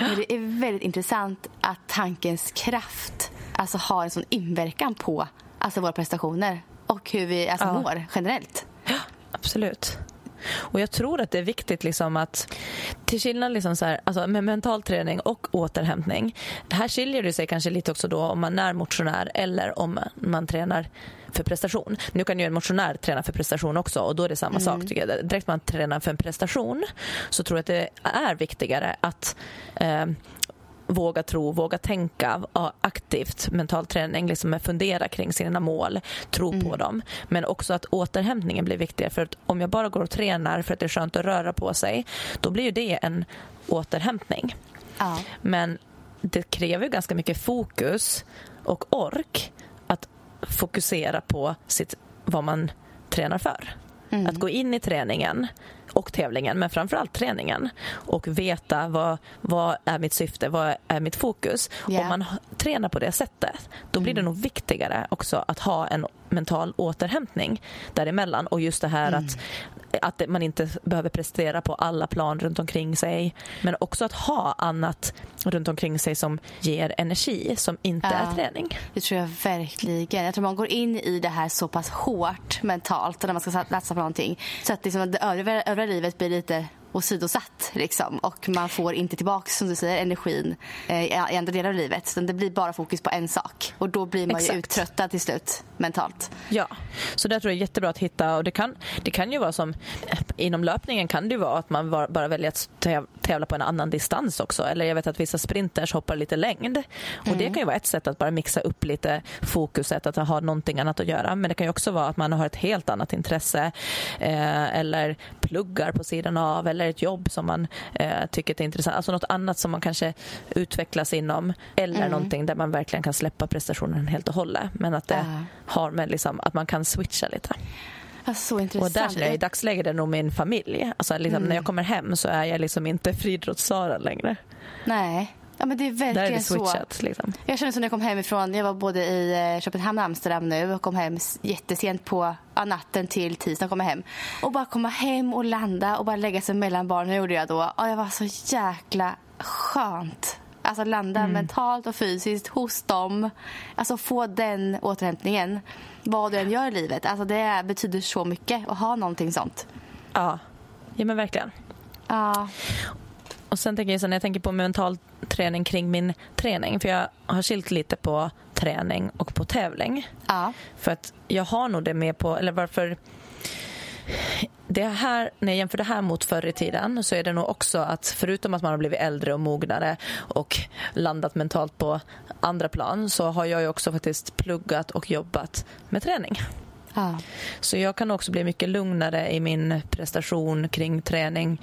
Men det är väldigt intressant att tankens kraft alltså, har en sån inverkan på alltså, våra prestationer och hur vi alltså, ja. mår generellt. Ja, absolut. Och jag tror att det är viktigt liksom att till skillnad liksom så här, alltså med mental träning och återhämtning. Här skiljer det sig kanske lite också då om man är motionär eller om man tränar för prestation. Nu kan ju en motionär träna för prestation också och då är det samma mm. sak. Tycker jag. Direkt man tränar för en prestation så tror jag att det är viktigare att eh, våga tro, våga tänka aktivt mental träning, liksom fundera kring sina mål, tro mm. på dem. Men också att återhämtningen blir viktigare. För att om jag bara går och tränar för att det är skönt att röra på sig, då blir det en återhämtning. Ja. Men det kräver ganska mycket fokus och ork att fokusera på sitt, vad man tränar för. Mm. Att gå in i träningen och tävlingen, men framförallt träningen och veta vad, vad är mitt syfte, vad är mitt fokus. Yeah. Om man tränar på det sättet, då blir det mm. nog viktigare också att ha en mental återhämtning däremellan och just det här mm. att att man inte behöver prestera på alla plan runt omkring sig. Men också att ha annat runt omkring sig som ger energi, som inte ja, är träning. Det tror jag verkligen. Jag tror man går in i det här så pass hårt mentalt när man ska satsa på någonting. Så att liksom det övriga, övriga livet blir lite åsidosatt. Liksom. Och man får inte tillbaka som du säger, energin eh, i andra delar av livet. Så det blir bara fokus på en sak. Och då blir man Exakt. ju uttröttad till slut mentalt. Ja, så där tror jag är jättebra att hitta. Och det kan, det kan ju vara som inom löpningen kan det vara att man bara väljer att tävla på en annan distans också. Eller jag vet att vissa sprinters hoppar lite längd. Och mm. det kan ju vara ett sätt att bara mixa upp lite fokuset, att ha någonting annat att göra. Men det kan ju också vara att man har ett helt annat intresse eh, eller pluggar på sidan av eller ett jobb som man eh, tycker är intressant. Alltså något annat som man kanske utvecklas inom eller mm. någonting där man verkligen kan släppa prestationen helt och hållet. Men att det uh. har med liksom, att man kan switcha lite. så intressant. Och där, I dagsläget är det nog min familj. Alltså, liksom, mm. När jag kommer hem så är jag liksom inte Fridrots-Sara längre. Nej. Ja, men det är verkligen Där är det switchat, så. Liksom. Jag känner som när jag kom hemifrån. Jag var både i eh, Köpenhamn och Amsterdam nu och kom hem jättesent på natten till tisdagen kom jag hem. Och bara komma hem och landa och bara lägga sig mellan barnen gjorde jag då. Och jag var så jäkla skönt. Alltså landa mm. mentalt och fysiskt hos dem. Alltså få den återhämtningen. Vad du än gör i livet. Alltså det betyder så mycket att ha någonting sånt. Ja, ja men verkligen. Ja. Och sen tänker jag så när jag tänker på mental träning kring min träning. För jag har skilt lite på träning och på tävling. Ja. För att jag har nog det med på, eller varför det här, när jag jämför det här mot förr i tiden så är det nog också att förutom att man har blivit äldre och mognare och landat mentalt på andra plan så har jag ju också faktiskt pluggat och jobbat med träning. Ja. Så jag kan också bli mycket lugnare i min prestation kring träning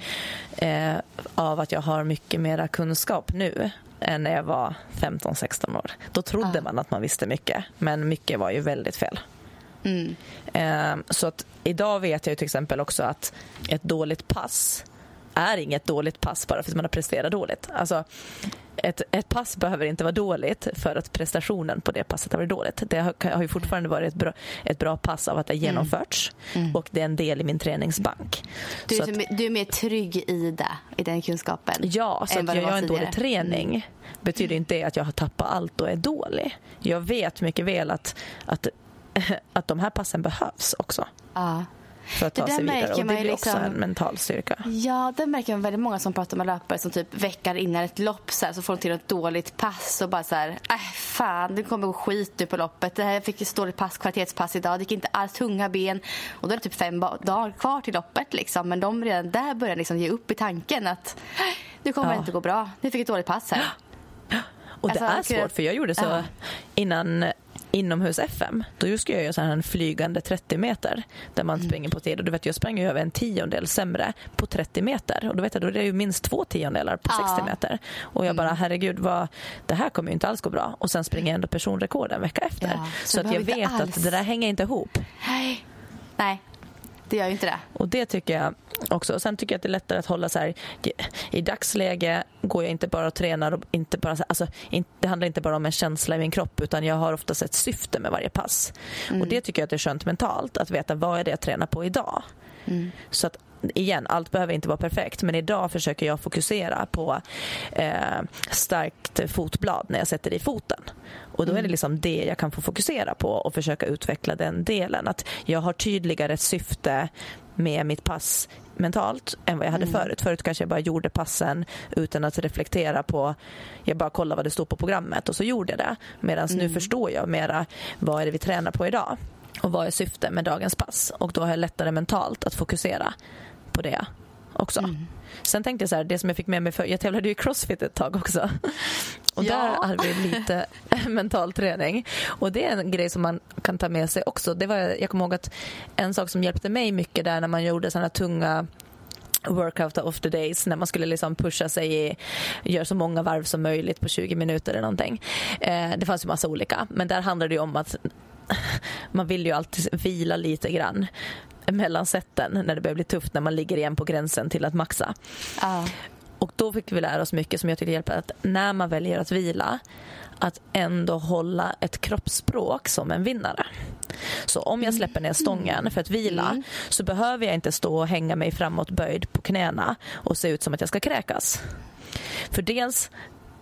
eh, av att jag har mycket mera kunskap nu än när jag var 15-16 år. Då trodde Ja. man att man visste mycket, men mycket var ju väldigt fel. Mm. Eh, så att idag vet jag till exempel också att ett dåligt pass är inget dåligt pass bara för att man har presterat dåligt. Alltså, ett, ett pass behöver inte vara dåligt för att prestationen på det passet har varit dåligt. Det har, har ju fortfarande varit ett bra, ett bra pass av att det har genomförts och det är en del i min träningsbank. Du, är, att- som- du är mer trygg i det, i den kunskapen. Ja, så att jag gör en dålig tidigare. Mm. träning betyder inte det att jag har tappat allt och är dålig. Jag vet mycket väl att, att, *laughs* att de här passen behövs också Ja. För att ta sig vidare. Och det blir också liksom- en mental styrka. Ja, det märker man väldigt många som pratar med löpare som typ veckor innan ett lopp så, här, så får de till ett dåligt pass och bara så här, äh, fan det kommer gå skit nu på loppet. Det här jag fick ett dåligt pass, kvalitetspass idag. Det gick inte alls tunga ben och då är det typ fem dagar kvar till loppet liksom. Men de redan där börjar liksom ge upp i tanken att äh, nu kommer Ja. det inte gå bra. Nu fick jag ett dåligt pass här. Och det Alltså, är svårt för jag gjorde så Ja. innan inomhus-FM. Då skulle jag göra så här en flygande 30 meter där man springer på tid. Och du vet, jag sprang ju över en tiondel sämre på 30 meter. Och då vet jag, då är det ju minst två tiondelar på Ja. 60 meter. Och jag bara, herregud, vad, det här kommer ju inte alls gå bra. Och sen springer jag ändå personrekord en vecka efter. Ja, så så att jag vet inte att alls- det där hänger inte ihop. Nej. Nej, det gör ju inte det. Och det tycker jag också. Och sen tycker jag att det är lättare att hålla så här. I dagsläge går jag inte bara och tränar och inte bara, så- alltså, in- det handlar inte bara om en känsla i min kropp utan jag har oftast ett syfte med varje pass. Och det tycker jag att det är skönt mentalt att veta vad är det jag tränar på idag. Så att igen, allt behöver inte vara perfekt men idag försöker jag fokusera på eh, starkt fotblad när jag sätter i foten. Och då är det liksom det jag kan få fokusera på och försöka utveckla den delen. Att jag har tydligare ett syfte med mitt pass mentalt än vad jag hade förut. Förut kanske jag bara gjorde passen utan att reflektera på, jag bara kollade vad det stod på programmet och så gjorde jag det. Medan nu förstår jag mera vad är det vi tränar på idag och vad är syftet med dagens pass. Och då har jag lättare mentalt att fokusera på det också. Sen tänkte jag så här, det som jag fick med mig för, jag tävlade ju i crossfit ett tag också. *laughs* Och Ja. där hade vi lite *laughs* mental träning. Och det är en grej som man kan ta med sig också. Det var, jag kommer ihåg att en sak som hjälpte mig mycket där när man gjorde sådana tunga workout of the days när man skulle liksom pusha sig i, göra så många varv som möjligt på 20 minuter eller någonting. Eh, det fanns ju massa olika men där handlade det om att *laughs* man vill ju alltid vila lite grann mellan sätten när det börjar bli tufft när man ligger igen på gränsen till att maxa. Ja. Och då fick vi lära oss mycket som jag tyckte hjälper att när man väljer att vila att ändå hålla ett kroppsspråk som en vinnare. Så om jag släpper ner stången för att vila så behöver jag inte stå och hänga mig framåt böjd på knäna och se ut som att jag ska kräkas. För dels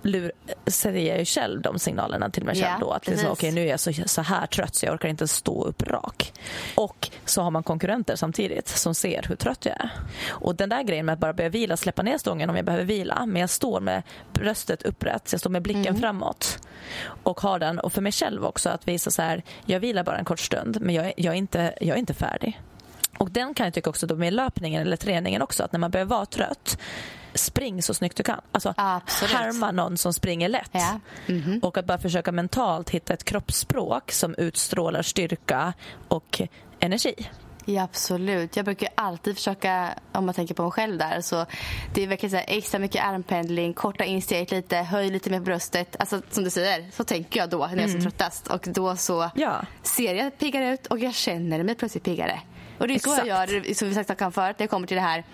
lur, säger jag ju själv de signalerna till mig själv då. Att liksom, okej, nu är jag så, så här trött så jag orkar inte stå upp rak. Och så har man konkurrenter samtidigt som ser hur trött jag är. Och den där grejen med att bara börja vila, släppa ner stången om jag behöver vila. Men jag står med bröstet upprätt, jag står med blicken Mm. framåt. Och har den, och för mig själv också att visa så här, jag vilar bara en kort stund men jag jag är, inte, jag är inte färdig. Och den kan jag tycka också då med löpningen eller träningen också att när man börjar vara trött spring så snyggt du kan. Alltså Absolut. härma någon som springer lätt. Ja. Mhm. Och att bara försöka mentalt hitta ett kroppsspråk som utstrålar styrka och energi. Ja, absolut. Jag brukar alltid försöka, om man tänker på mig själv där, så det är verkligen så här extra mycket armpendling, korta in steget lite, höj lite på bröstet. Alltså som du säger, så tänker jag då när jag är som tröttast. Och då så Ja. ser jag piggare ut och jag känner mig plötsligt piggare. Och det är så jag Exakt. gör, som vi sagt förut, när jag kommer till det här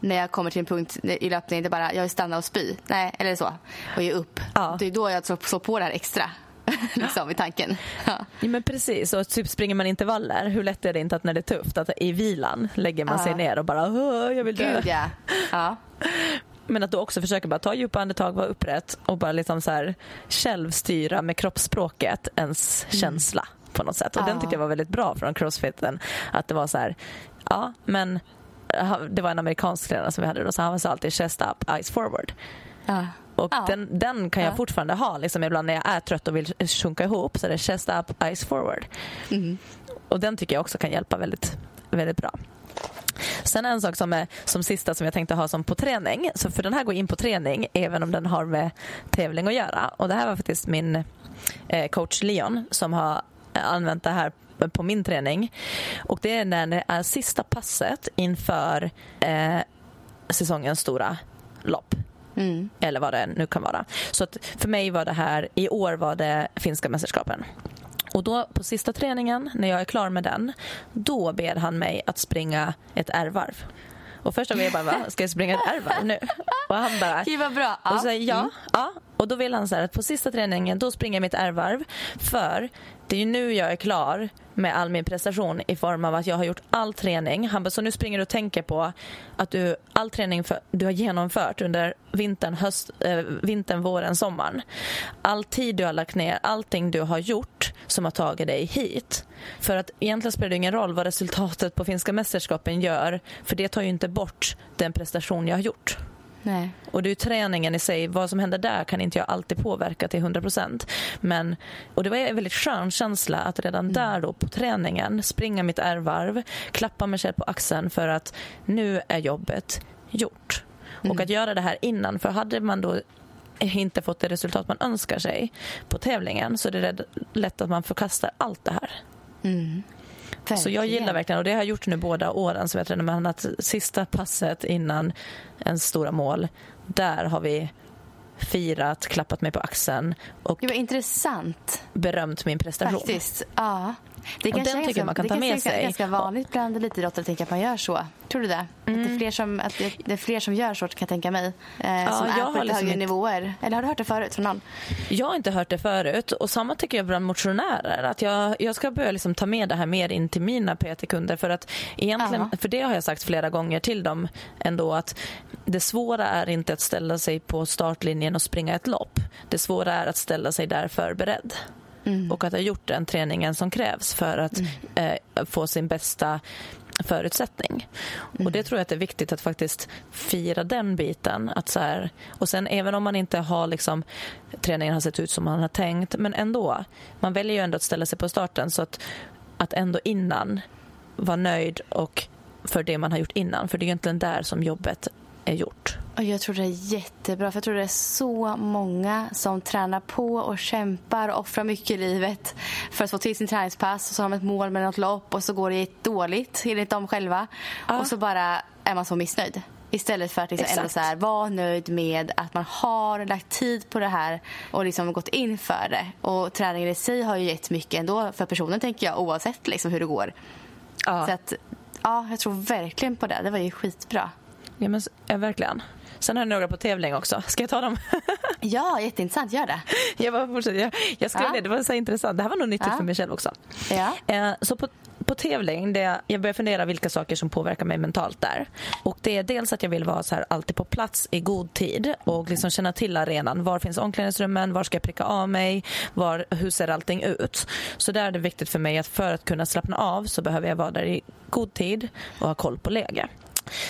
när jag kommer till en punkt i löpningen, det är bara jag vill stanna och spy. Nej, eller så. Och ge upp. Ja. Det är då jag slår på det här extra. *laughs* liksom i tanken. Ja. Ja, men precis, och typ springer man intervaller, hur lätt är det inte att när det är tufft, att i vilan lägger man sig Ja. ner och bara "Åh, jag vill dö. Gud ja. ja. *laughs* Men att då också försöka bara ta djupa andetag, vara upprätt och bara liksom så här själv styra med kroppsspråket ens känsla på något sätt. Och den tyckte jag var väldigt bra från crossfiten. Att det var så här, ja men det var en amerikansk tränare som vi hade då, så han sa alltid chest up, eyes forward. ja. Och Ja. den, den kan jag Ja. fortfarande ha liksom ibland när jag är trött och vill sjunka ihop så är det chest up, eyes forward. Mm. Och den tycker jag också kan hjälpa väldigt, väldigt bra. Sen en sak som är som sista som jag tänkte ha som på träning, så för den här går in på träning även om den har med tävling att göra. Och det här var faktiskt min eh, coach Leon som har använt det här på min träning. Och det är när det är sista passet inför eh, säsongens stora lopp. Mm. Eller vad det nu kan vara. Så att för mig var det här, i år var det finska mästerskapen. Och då på sista träningen, när jag är klar med den, då ber han mig att springa ett R-varv. Och första var jag bara, va? Ska jag springa ett R-varv nu? Och han bara... Gud vad bra. Och så, ja, mm. ja. Och då vill han så här, att på sista träningen, då springer jag mitt R-varv. För det är ju nu jag är klar med all min prestation i form av att jag har gjort all träning. Han bara, så nu springer du och tänker på att du all träning för, du har genomfört under vintern, höst, äh, vintern, våren, sommaren. All tid du har lagt ner, allting du har gjort som har tagit dig hit. För att egentligen spelar det ingen roll vad resultatet på finska mästerskapen gör för det tar ju inte bort den prestation jag har gjort. Nej. Och det är träningen i sig, vad som händer där kan inte jag alltid påverka till 100% Men Och det var en väldigt skön känsla att redan mm. där då på träningen springa mitt ärvarv, klappa mig själv på axeln för att nu är jobbet gjort. Mm. Och att göra det här innan, för hade man då inte fått det resultat man önskar sig på tävlingen så är det lätt att man förkastar allt det här. Mm. Så jag gillar verkligen, och det har jag gjort nu båda åren, vet jag, men att sista passet innan en stora mål, där har vi firat, klappat mig på axeln och det var intressant. berömt min prestation. Faktiskt, ja. Det och den tycker man kan ta med sig. Det är ganska vanligt bland elitidrottare att tänka att man gör så. Tror du det? Mm. Att, det är fler som, att det är fler som gör så kan jag tänka mig. Eh, ja, som är på lite liksom högre inte... nivåer. Eller har du hört det förut från någon? Jag har inte hört det förut. Och samma tycker jag bland motionärer. Att jag, jag ska börja liksom ta med det här mer in till mina PT-kunder. För, att egentligen, för det har jag sagt flera gånger till dem ändå. att Det svåra är inte att ställa sig på startlinjen och springa ett lopp. Det svåra är att ställa sig där förberedd. Mm. och att ha gjort den träningen som krävs för att mm. eh, få sin bästa förutsättning. Mm. Och Det tror jag att det är viktigt att faktiskt fira den biten. Att så här, och sen även om man inte har liksom, träningen har sett ut som man har tänkt, men ändå. Man väljer ju ändå att ställa sig på starten så att, att ändå innan vara nöjd och för det man har gjort innan. För det är egentligen där som jobbet är gjort. Jag tror det är jättebra. För jag tror det är så många som tränar på och kämpar och offrar mycket i livet för att få till sin träningspass. Och så har de ett mål med något lopp och så går det dåligt enligt dem själva. Ja. Och så bara är man så missnöjd. Istället för att liksom ändå så här, vara nöjd med att man har lagt tid på det här och liksom gått in för det. Och träningen i sig har ju gett mycket ändå för personen tänker jag oavsett liksom hur det går. Ja. Så att, ja, jag tror verkligen på det. Det var ju skitbra. Ja, men, ja, verkligen. Sen har jag några på tävling också. Ska jag ta dem? *laughs* ja, jätteintressant. Gör det. Jag, bara fortsätter. jag, jag skrev ja. det. Det var så intressant. Det här var nog nyttigt ja. för mig själv också. Ja. Eh, så på, på tävling, det, jag börjar fundera vilka saker som påverkar mig mentalt där. Och Det är dels att jag vill vara så här alltid på plats i god tid och liksom känna till arenan. Var finns omklädningsrummen? Var ska jag pricka av mig? Var, hur ser allting ut? Så där är det viktigt för mig att för att kunna slappna av så behöver jag vara där i god tid och ha koll på läge.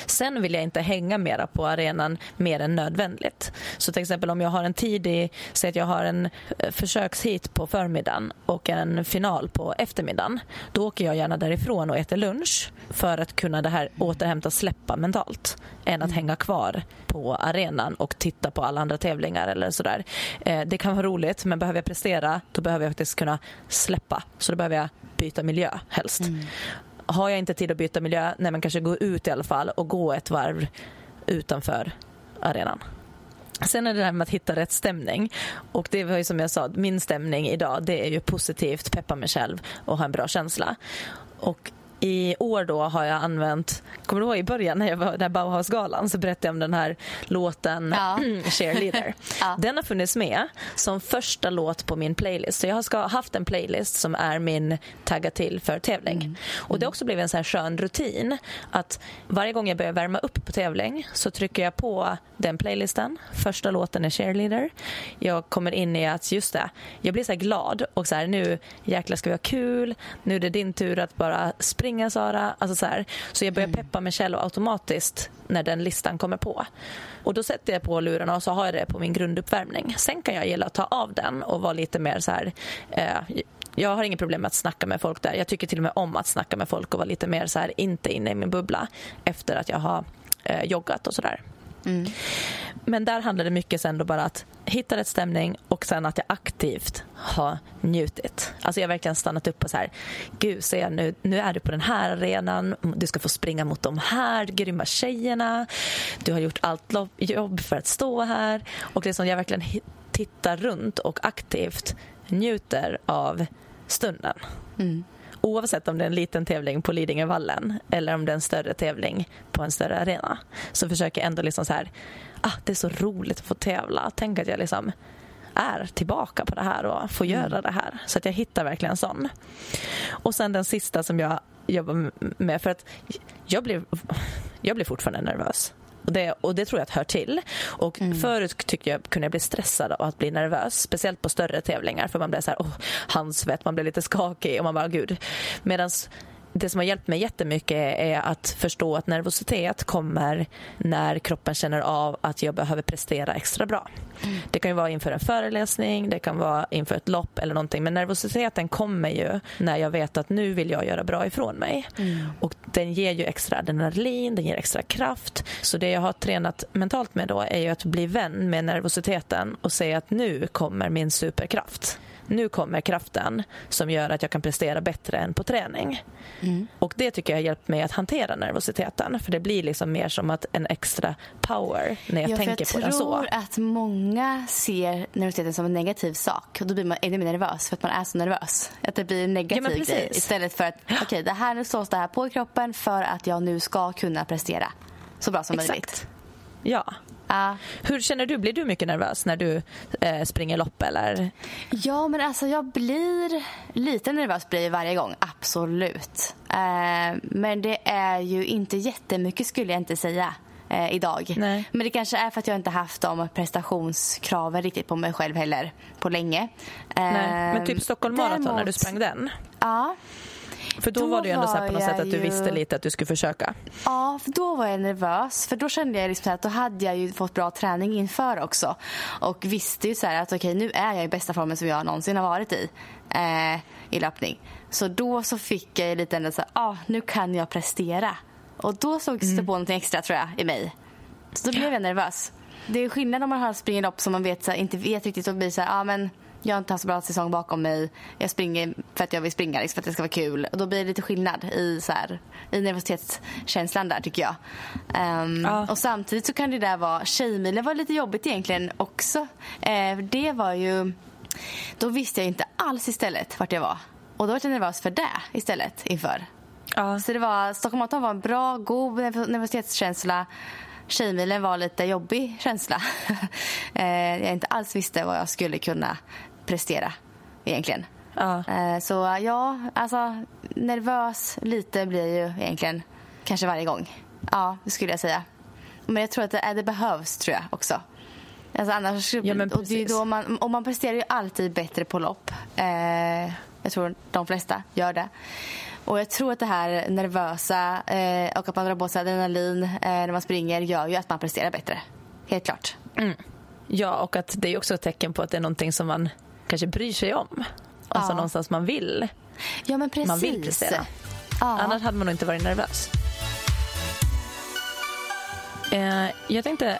Sen vill jag inte hänga mera på arenan mer än nödvändigt. Så till exempel om jag har en tidig, säg att jag har en eh, försökshit på förmiddagen och en final på eftermiddagen. Då åker jag gärna därifrån och äter lunch för att kunna det här återhämta släppa mentalt än att mm. hänga kvar på arenan och titta på alla andra tävlingar eller sådär. Eh, det kan vara roligt men behöver jag prestera då behöver jag faktiskt kunna släppa. Så då behöver jag byta miljö helst. Mm har jag inte tid att byta miljö, nej men kanske gå ut i alla fall och gå ett varv utanför arenan. Sen är det det här med att hitta rätt stämning. Och det var ju som jag sa, min stämning idag det är ju positivt, peppa mig själv och ha en bra känsla. Och i år då har jag använt, kommer du ihåg i början när jag var där Bauhausgalan så berättade jag om den här låten ja. *clears throat* Cheerleader. *laughs* ja. Den har funnits med som första låt på min playlist. Så jag har haft en playlist som är min tagga till för tävling. Mm. Och det har också blivit en så här skön rutin att varje gång jag börjar värma upp på tävling så trycker jag på den playlisten. Första låten är Cheerleader. Jag kommer in i att just det, jag blir så glad och så här nu jäklar ska vi ha kul. Nu är det din tur att bara springa ringa Sara. Alltså så, här. så jag börjar mm. peppa mig själv automatiskt när den listan kommer på. Och Då sätter jag på lurarna och så har jag det på min grunduppvärmning. Sen kan jag gilla att ta av den och vara lite mer så här... Eh, Jag har inget problem med att snacka med folk där. Jag tycker till och med om att snacka med folk och vara lite mer så här, inte inne i min bubbla efter att jag har eh, joggat och sådär. Mm. Men där handlar det mycket sen då bara att hitta rätt stämning och sen att jag aktivt har njutit. Alltså jag har verkligen stannat upp och så här, gud ser jag nu, nu är du på den här arenan, du ska få springa mot de här grymma tjejerna, du har gjort allt jobb för att stå här och liksom jag verkligen tittar runt och aktivt njuter av stunden. Mm oavsett om det är en liten tävling på Lidingövallen eller om det är en större tävling på en större arena så försöker jag ändå liksom så här, ah, det är så roligt att få tävla. Tänk att jag liksom är tillbaka på det här och får mm. göra det här. Så att jag hittar verkligen sån. Och sen den sista som jag jobbar med, för att jag blir, jag blir fortfarande nervös. Och det, och det tror jag att hör till. Och mm. Förut tyckte jag kunde jag bli stressad av att bli nervös, speciellt på större tävlingar för man blir så här, oh, handsvett, man blir lite skakig och man bara gud. Medan det som har hjälpt mig jättemycket är att förstå att nervositet kommer när kroppen känner av att jag behöver prestera extra bra. Mm. Det kan vara inför en föreläsning, det kan vara inför ett lopp eller någonting. Men nervositeten kommer ju när jag vet att nu vill jag göra bra ifrån mig. Mm. Och den ger ju extra adrenalin, den ger extra kraft. Så det jag har tränat mentalt med då är ju att bli vän med nervositeten och säga att nu kommer min superkraft nu kommer kraften som gör att jag kan prestera bättre än på träning. Mm. Och Det tycker jag har hjälpt mig att hantera nervositeten. För Det blir liksom mer som att en extra power när jag ja, tänker jag på den så. Jag tror att många ser nervositeten som en negativ sak. Och Då blir man ännu mer nervös för att man är så nervös. Att det blir en negativ ja, grej istället för att okay, det här slås det här på i kroppen för att jag nu ska kunna prestera så bra som Exakt. möjligt. Ja, Ja. Hur känner du? Blir du mycket nervös när du eh, springer lopp? Eller? Ja, men alltså jag blir lite nervös blir varje gång, absolut. Eh, men det är ju inte jättemycket skulle jag inte säga eh, idag. Nej. Men det kanske är för att jag inte haft de prestationskraven riktigt på mig själv heller på länge. Nej. Men typ Stockholm Marathon när du sprang den? Ja. För då, då var ju ändå så på något sätt att du ju... visste lite att du skulle försöka. Ja, för då var jag nervös. För då kände jag liksom att då hade jag ju fått bra träning inför också. Och visste ju så att okej, nu är jag i bästa formen som jag någonsin har varit i. Eh, I löpning. Så då så fick jag lite ändå så här, ah, nu kan jag prestera. Och då sågs mm. det på något extra tror jag i mig. Så då blev jag nervös. Det är skillnad om man har springer lopp som man vet, så här, inte vet riktigt och blir så här, ah, men jag har inte haft så bra säsong bakom mig. Jag springer för att jag vill springa, liksom, för att det ska vara kul. Och då blir det lite skillnad i, så här, i nervositetskänslan där tycker jag. Um, ja. Och samtidigt så kan det där vara, tjejmilen var lite jobbigt egentligen också. Uh, det var ju, då visste jag inte alls istället vart jag var. Och då var jag nervös för det istället inför. Ja. Så det var, Stockholm Marathon var en bra, god nervositetskänsla. Tjejmilen var lite jobbig känsla. *laughs* Eh, jag inte alls visste vad jag skulle kunna prestera egentligen. Ja. Eh, så ja, alltså nervös lite blir jag ju egentligen kanske varje gång. Ja, det skulle jag säga. Men jag tror att det, det behövs tror jag också. Alltså annars, ja, och det är då man, och man presterar ju alltid bättre på lopp. Eh, jag tror de flesta gör det. Och jag tror att det här nervösa eh, och att man drar på sig adrenalin eh, när man springer gör ju att man presterar bättre. Helt klart. Mm. Ja, och att det är också ett tecken på att det är någonting som man kanske bryr sig om. Alltså ja. någonstans man vill. Ja, men precis. Man vill prestera. Ja. Annars hade man nog inte varit nervös. Eh, jag tänkte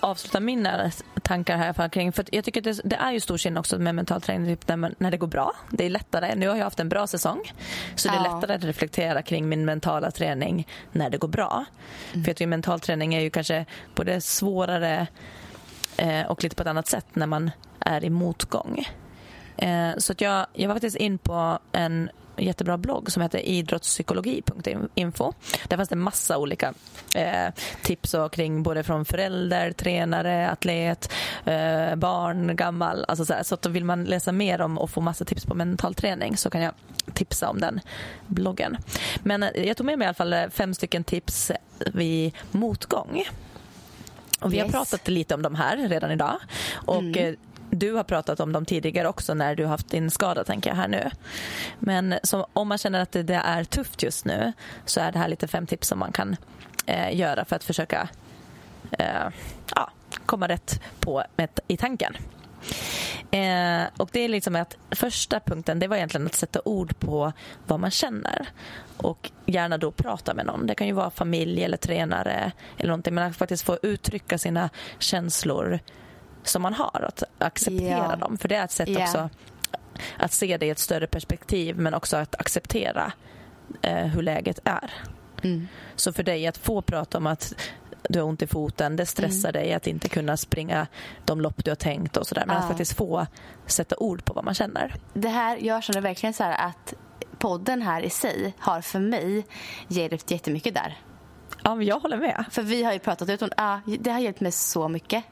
avsluta mina tankar här kring, för jag tycker det, det, är ju stor skillnad också med mental träning typ när, man, när det går bra. Det är lättare. Nu har jag haft en bra säsong så det är lättare att reflektera kring min mentala träning när det går bra. Mm. För jag tycker mental träning är ju kanske både svårare eh, Eh, och lite på ett annat sätt när man är i motgång. Eh, så att jag, jag var faktiskt in på en jättebra blogg som heter idrottspsykologi.info. Där fanns det massa olika eh, tips och kring både från förälder, tränare, atlet, eh, barn, gammal. Alltså så, här. så att vill man läsa mer om och få massa tips på mental träning så kan jag tipsa om den bloggen. Men eh, jag tog med mig i alla fall eh, fem stycken tips vid motgång. Och vi yes. har pratat lite om de här redan idag. Och mm. Eh, du har pratat om dem tidigare också när du har haft din skada tänker jag här nu. Men som, om man känner att det, det, är tufft just nu så är det här lite fem tips som man kan eh, göra för att försöka eh, ja, komma rätt på med, i tanken. Eh, och det är liksom att första punkten det var egentligen att sätta ord på vad man känner och gärna då prata med någon. Det kan ju vara familj eller tränare eller någonting men att faktiskt få uttrycka sina känslor som man har, att acceptera Ja. dem. För det är ett sätt Ja. också att se det i ett större perspektiv men också att acceptera eh, hur läget är. Mm. Så för dig att få prata om att du har ont i foten, det stressar Mm. dig att inte kunna springa de lopp du har tänkt och sådär. Men Ja. att faktiskt få sätta ord på vad man känner. Det här, jag känner verkligen så här att podden här i sig har för mig hjälpt jättemycket där. Ja, men jag håller med. För vi har ju pratat ut om ah, det har hjälpt mig så mycket.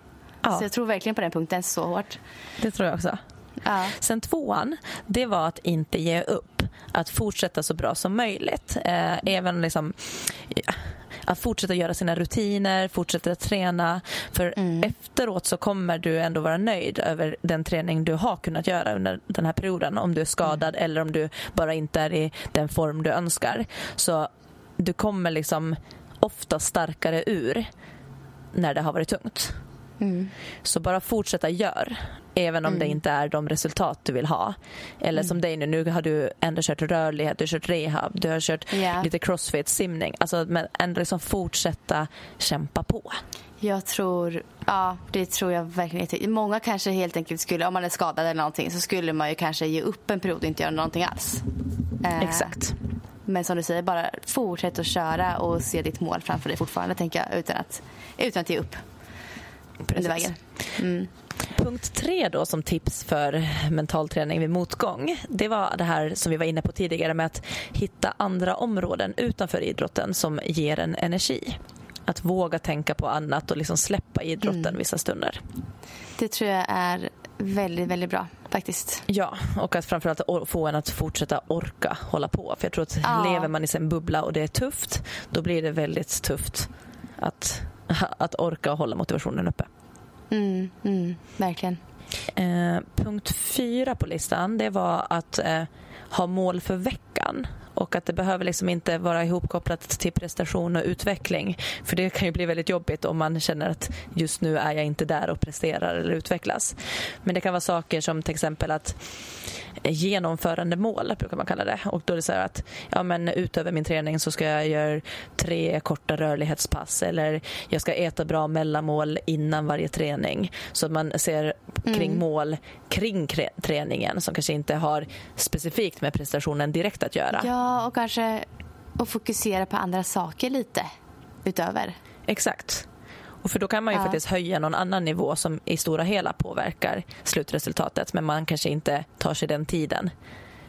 Ja. Så jag tror verkligen på den punkten så hårt. Det tror jag också. Ja. Sen tvåan, det var att inte ge upp. Att fortsätta så bra som möjligt. Eh, även liksom, ja, att fortsätta göra sina rutiner, fortsätta träna. För efteråt så kommer du ändå vara nöjd över den träning du har kunnat göra under den här perioden. Om du är skadad eller om du bara inte är i den form du önskar. Så du kommer liksom ofta starkare ur när det har varit tungt. Mm. Så bara fortsätta gör, även om det inte är de resultat du vill ha. Eller som dig nu, nu har du ändå kört rörlighet, du har kört rehab, du har kört Ja. lite crossfit, simning. Alltså, men ändå liksom fortsätta kämpa på. Jag tror, ja det tror jag verkligen inte. Många kanske helt enkelt skulle, om man är skadad eller någonting så skulle man ju kanske ge upp en period och inte göra någonting alls. Eh, Exakt. Men som du säger, bara fortsätt att köra och se ditt mål framför dig fortfarande tänker jag utan att, utan att ge upp under Precis. vägen. Mm. Punkt tre då som tips för mental träning vid motgång. Det var det här som vi var inne på tidigare med att hitta andra områden utanför idrotten som ger en energi. Att våga tänka på annat och liksom släppa idrotten vissa stunder. Det tror jag är väldigt, väldigt bra faktiskt. Ja, och att framförallt få en att fortsätta orka hålla på. För jag tror att Ja. lever man i sin bubbla och det är tufft, då blir det väldigt tufft att, *laughs* att orka och hålla motivationen uppe. Mm, mm, verkligen. Eh, punkt fyra på listan det var att eh, ha mål för veckan. Och att det behöver liksom inte vara ihopkopplat till prestation och utveckling. För det kan ju bli väldigt jobbigt om man känner att just nu är jag inte där och presterar eller utvecklas. Men det kan vara saker som till exempel att eh, genomförande mål brukar man kalla det. Och då är det så att ja, men utöver min träning så ska jag göra tre korta rörlighetspass eller jag ska äta bra mellanmål innan varje träning. Så att man ser kring mål kring träningen som kanske inte har specifikt med prestationen direkt att göra. Ja, och kanske att fokusera på andra saker lite utöver. Exakt. Och för då kan man ju Ja. faktiskt höja någon annan nivå som i stora hela påverkar slutresultatet men man kanske inte tar sig den tiden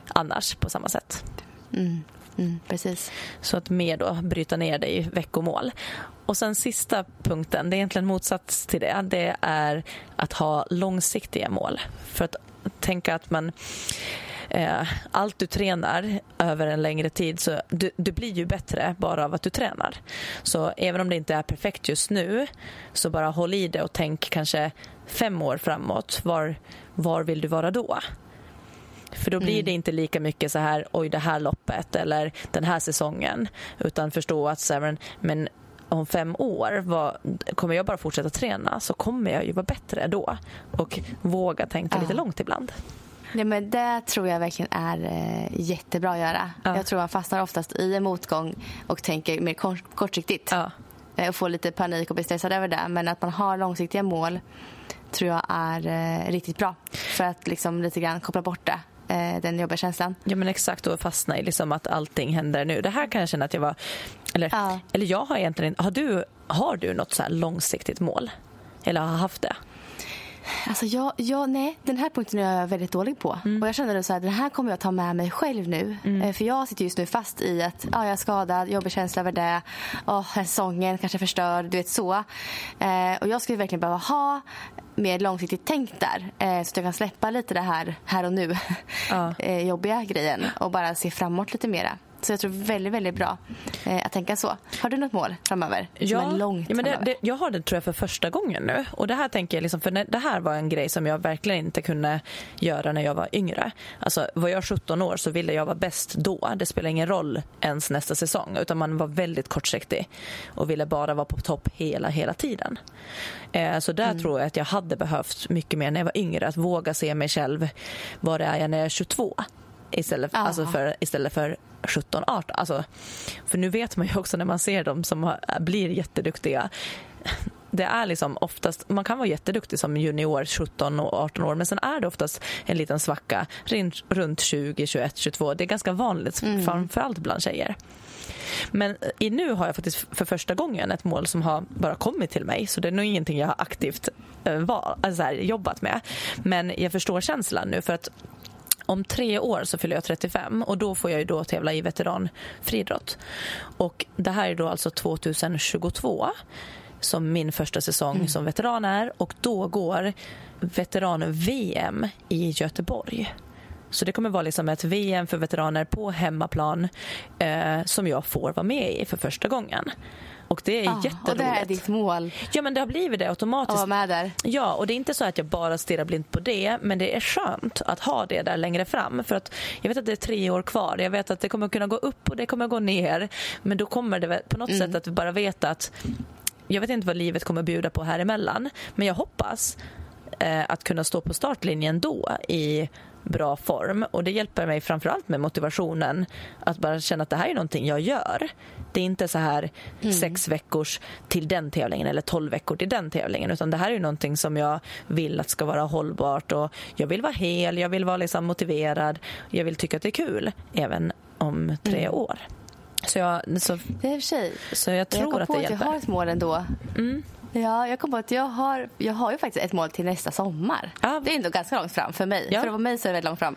annars på samma sätt. Mm, mm, precis. Så att mer då bryta ner det i veckomål. Och sen sista punkten, det är egentligen motsats till det. Det är att ha långsiktiga mål. För att tänka att man eh, allt du tränar över en längre tid så du, du blir ju bättre bara av att du tränar. Så även om det inte är perfekt just nu så bara håll i det och tänk kanske fem år framåt. Var, var vill du vara då? För då blir det inte lika mycket så här, oj det här loppet eller den här säsongen. Utan förstå att så men, men om fem år, vad, kommer jag bara fortsätta träna så kommer jag ju vara bättre då. Och våga tänka Ja. lite långt ibland. Ja, men det tror jag verkligen är eh, jättebra att göra. Ja. Jag tror man fastnar oftast i en motgång och tänker mer kort, kortsiktigt. Ja, Eh, och får lite panik och blir stressad över det. Men att man har långsiktiga mål tror jag är eh, riktigt bra. För att liksom lite grann koppla bort det, den jobbiga känslan. ja men exakt och fastna i liksom att allting händer nu. Det här kan jag känna att jag var, eller, Ja. eller jag har egentligen, har du, har du något så här långsiktigt mål? Eller har haft det? Alltså jag, jag, nej, den här punkten är jag väldigt dålig på. Och jag känner så här, den här kommer jag ta med mig själv nu. Eh, För jag sitter just nu fast i att ja, jag är skadad, jobbig känsla över det. Oh, säsongen kanske är förstörd, du vet så. Eh, och jag skulle verkligen behöva ha mer långsiktigt tänk där. Eh, så att jag kan släppa lite det här, här och nu. Ja. *laughs* eh, jobbiga grejen och bara se framåt lite mera. Så jag tror väldigt, väldigt bra eh, att tänka så. Har du något mål framöver? Ja, som är långt ja, men det, det, jag har det tror jag för första gången nu. Och det här tänker jag liksom, för det här var en grej som jag verkligen inte kunde göra när jag var yngre. Alltså var jag 17 år så ville jag vara bäst då. Det spelar ingen roll ens nästa säsong utan man var väldigt kortsiktig och ville bara vara på topp hela, hela tiden. Eh, så där tror jag att jag hade behövt mycket mer när jag var yngre. Att våga se mig själv, vad är jag när jag är 22? Istället, Ja. alltså för, istället för 17, 18. Alltså, för nu vet man ju också när man ser dem som blir jätteduktiga. Det är liksom oftast, man kan vara jätteduktig som junior 17 och 18 år men sen är det oftast en liten svacka runt, runt 20, 21, 22. Det är ganska vanligt framförallt bland tjejer. Men i nu har jag faktiskt för första gången ett mål som har bara kommit till mig så det är nog ingenting jag har aktivt eh, val, alltså här, jobbat med. Men jag förstår känslan nu för att om tre år så fyller jag 35 och då får jag ju då tävla i veteranfriidrott. Och det här är då alltså 2022 som min första säsong som veteran är och då går veteran-VM i Göteborg. Så det kommer vara liksom ett VM för veteraner på hemmaplan eh, som jag får vara med i för första gången. Och det är Ja, jätteroligt. och det är ditt mål Ja men det har blivit det att automatiskt. vara med där. Ja, och det är inte så att jag bara stirrar blint på det, men det är skönt att ha det där längre fram. För att jag vet att det är tre år kvar. Jag vet att det kommer kunna gå upp och det kommer gå ner. Men då kommer det på något sätt att vi bara vet att jag vet inte vad livet kommer bjuda på här emellan. Men jag hoppas eh, att kunna stå på startlinjen då i bra form. Och det hjälper mig framförallt med motivationen att bara känna att det här är någonting jag gör. Det är inte så här sex veckors till den tävlingen eller tolv veckor till den tävlingen utan det här är någonting som jag vill att ska vara hållbart och jag vill vara hel, jag vill vara liksom motiverad, jag vill tycka att det är kul även om tre år. Så jag, så, Det är för sig. så jag jag tror kom att på det att jag hjälper. har ett mål ändå. Mm. Ja, jag kom på att jag har, jag har ju faktiskt ett mål till nästa sommar. Ja. Det är ändå ganska långt fram för mig. Ja. För mig så är det väldigt långt fram.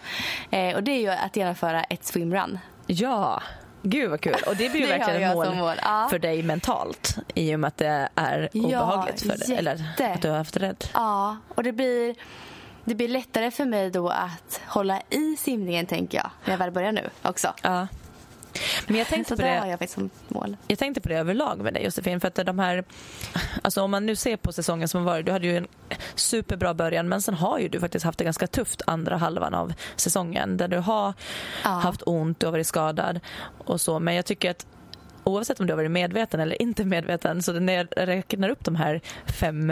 Eh, och det är ju att genomföra ett swimrun. Ja, gud vad kul. Och det blir ju *laughs* Det verkligen ett mål, mål, ja. för dig mentalt i och med att det är Ja, obehagligt för dig. Eller att du har haft rädd. Ja, och det blir, det blir lättare för mig då att hålla i simningen tänker jag. När jag väl börjar nu också. Ja. Men jag tänkte Så på det har jag faktiskt som mål. Jag tänkte på det överlag med dig Josefin. För att de här, alltså om man nu ser på säsongen som har varit. Du hade ju en superbra början men sen har ju du faktiskt haft det ganska tufft andra halvan av säsongen. Där du har Ja. haft ont, du har varit skadad och så. Men jag tycker att oavsett om du har varit medveten eller inte medveten så när jag räknar upp de här fem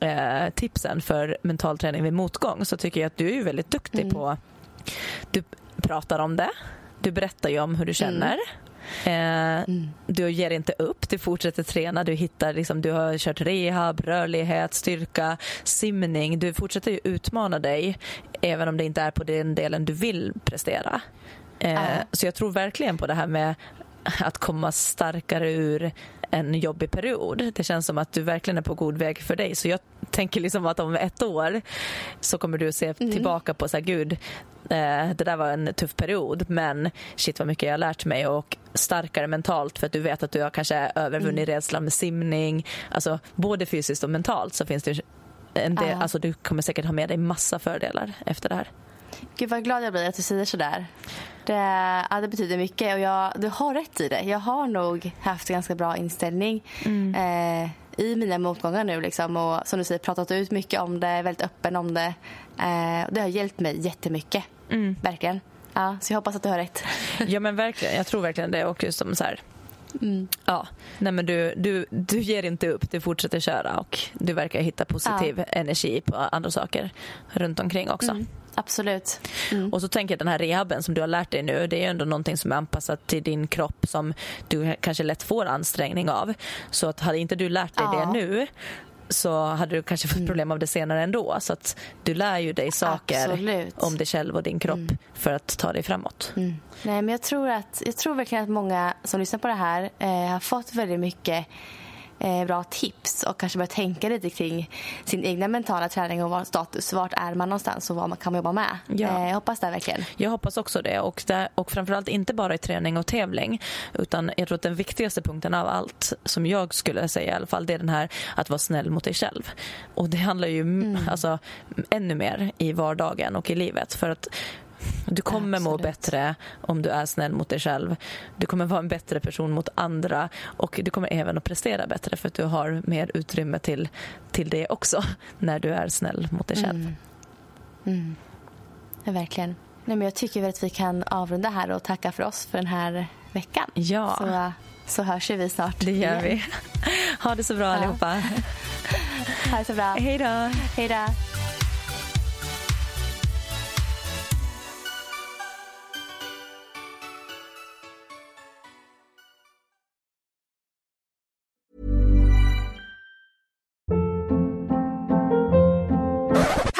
eh, tipsen för mental träning vid motgång så tycker jag att du är väldigt duktig på du pratar om det. Du berättar ju om hur du känner. Eh, Du ger inte upp, du fortsätter träna. Du, hittar, liksom, du har kört rehab, rörlighet, styrka, simning. Du fortsätter ju utmana dig även om det inte är på den delen du vill prestera. Ja. Så jag tror verkligen på det här med att komma starkare ur en jobbig period. Det känns som att du verkligen är på god väg för dig. Så jag tänker liksom att om ett år så kommer du se tillbaka på så här, gud, eh, det där var en tuff period men shit vad mycket jag har lärt mig och starkare mentalt för att du vet att du har kanske övervunnit rädslan med simning. Alltså både fysiskt och mentalt så finns det en del, Ja. alltså du kommer säkert ha med dig massa fördelar efter det här. Gud vad glad jag blir att du säger sådär. Det, ja, det betyder mycket och jag, du har rätt i det. Jag har nog haft ganska bra inställning eh, i mina motgångar nu. Liksom, och som du säger, pratat ut mycket om det, väldigt öppen om det. Eh, det har hjälpt mig jättemycket. Verkligen. Ja, så jag hoppas att du har rätt. *laughs* Ja men verkligen, jag tror verkligen det och just som så här Ja, nej men du, du, du ger inte upp, du fortsätter köra och du verkar hitta positiv energi på andra saker runt omkring också. Absolut. Och så tänker jag den här rehaben som du har lärt dig nu, det är ju ändå någonting som är anpassat till din kropp som du kanske lätt får ansträngning av. Så att hade inte du lärt dig Ja. det nu så hade du kanske fått problem av det senare ändå. Så att du lär ju dig saker Absolut. om dig själv och din kropp för att ta dig framåt. Nej, men jag tror, att, jag tror verkligen att många som lyssnar på det här eh, har fått väldigt mycket bra tips och kanske börjat tänka lite kring sin egna mentala träning och status. Vart är man någonstans och vad man kan man jobba med. Ja. Eh, jag hoppas det verkligen. Jag hoppas också det. Och, det. och framförallt inte bara i träning och tävling. Utan jag tror att den viktigaste punkten av allt, som jag skulle säga i alla fall, det är den här att vara snäll mot dig själv. Och det handlar ju mm. alltså, ännu mer i vardagen och i livet. För att Du kommer Absolut. må bättre om du är snäll mot dig själv. Du kommer vara en bättre person mot andra och du kommer även att prestera bättre för att du har mer utrymme till, till det också *laughs* när du är snäll mot dig själv. Mm. Mm. Ja, verkligen. Nej, men jag tycker att vi kan avrunda här och tacka för oss för den här veckan. Ja. Så, så hörs vi snart. Det gör igen. vi. *laughs* Ha det så bra ja. allihopa. *laughs* Ha det så bra. Hej då. Hej då.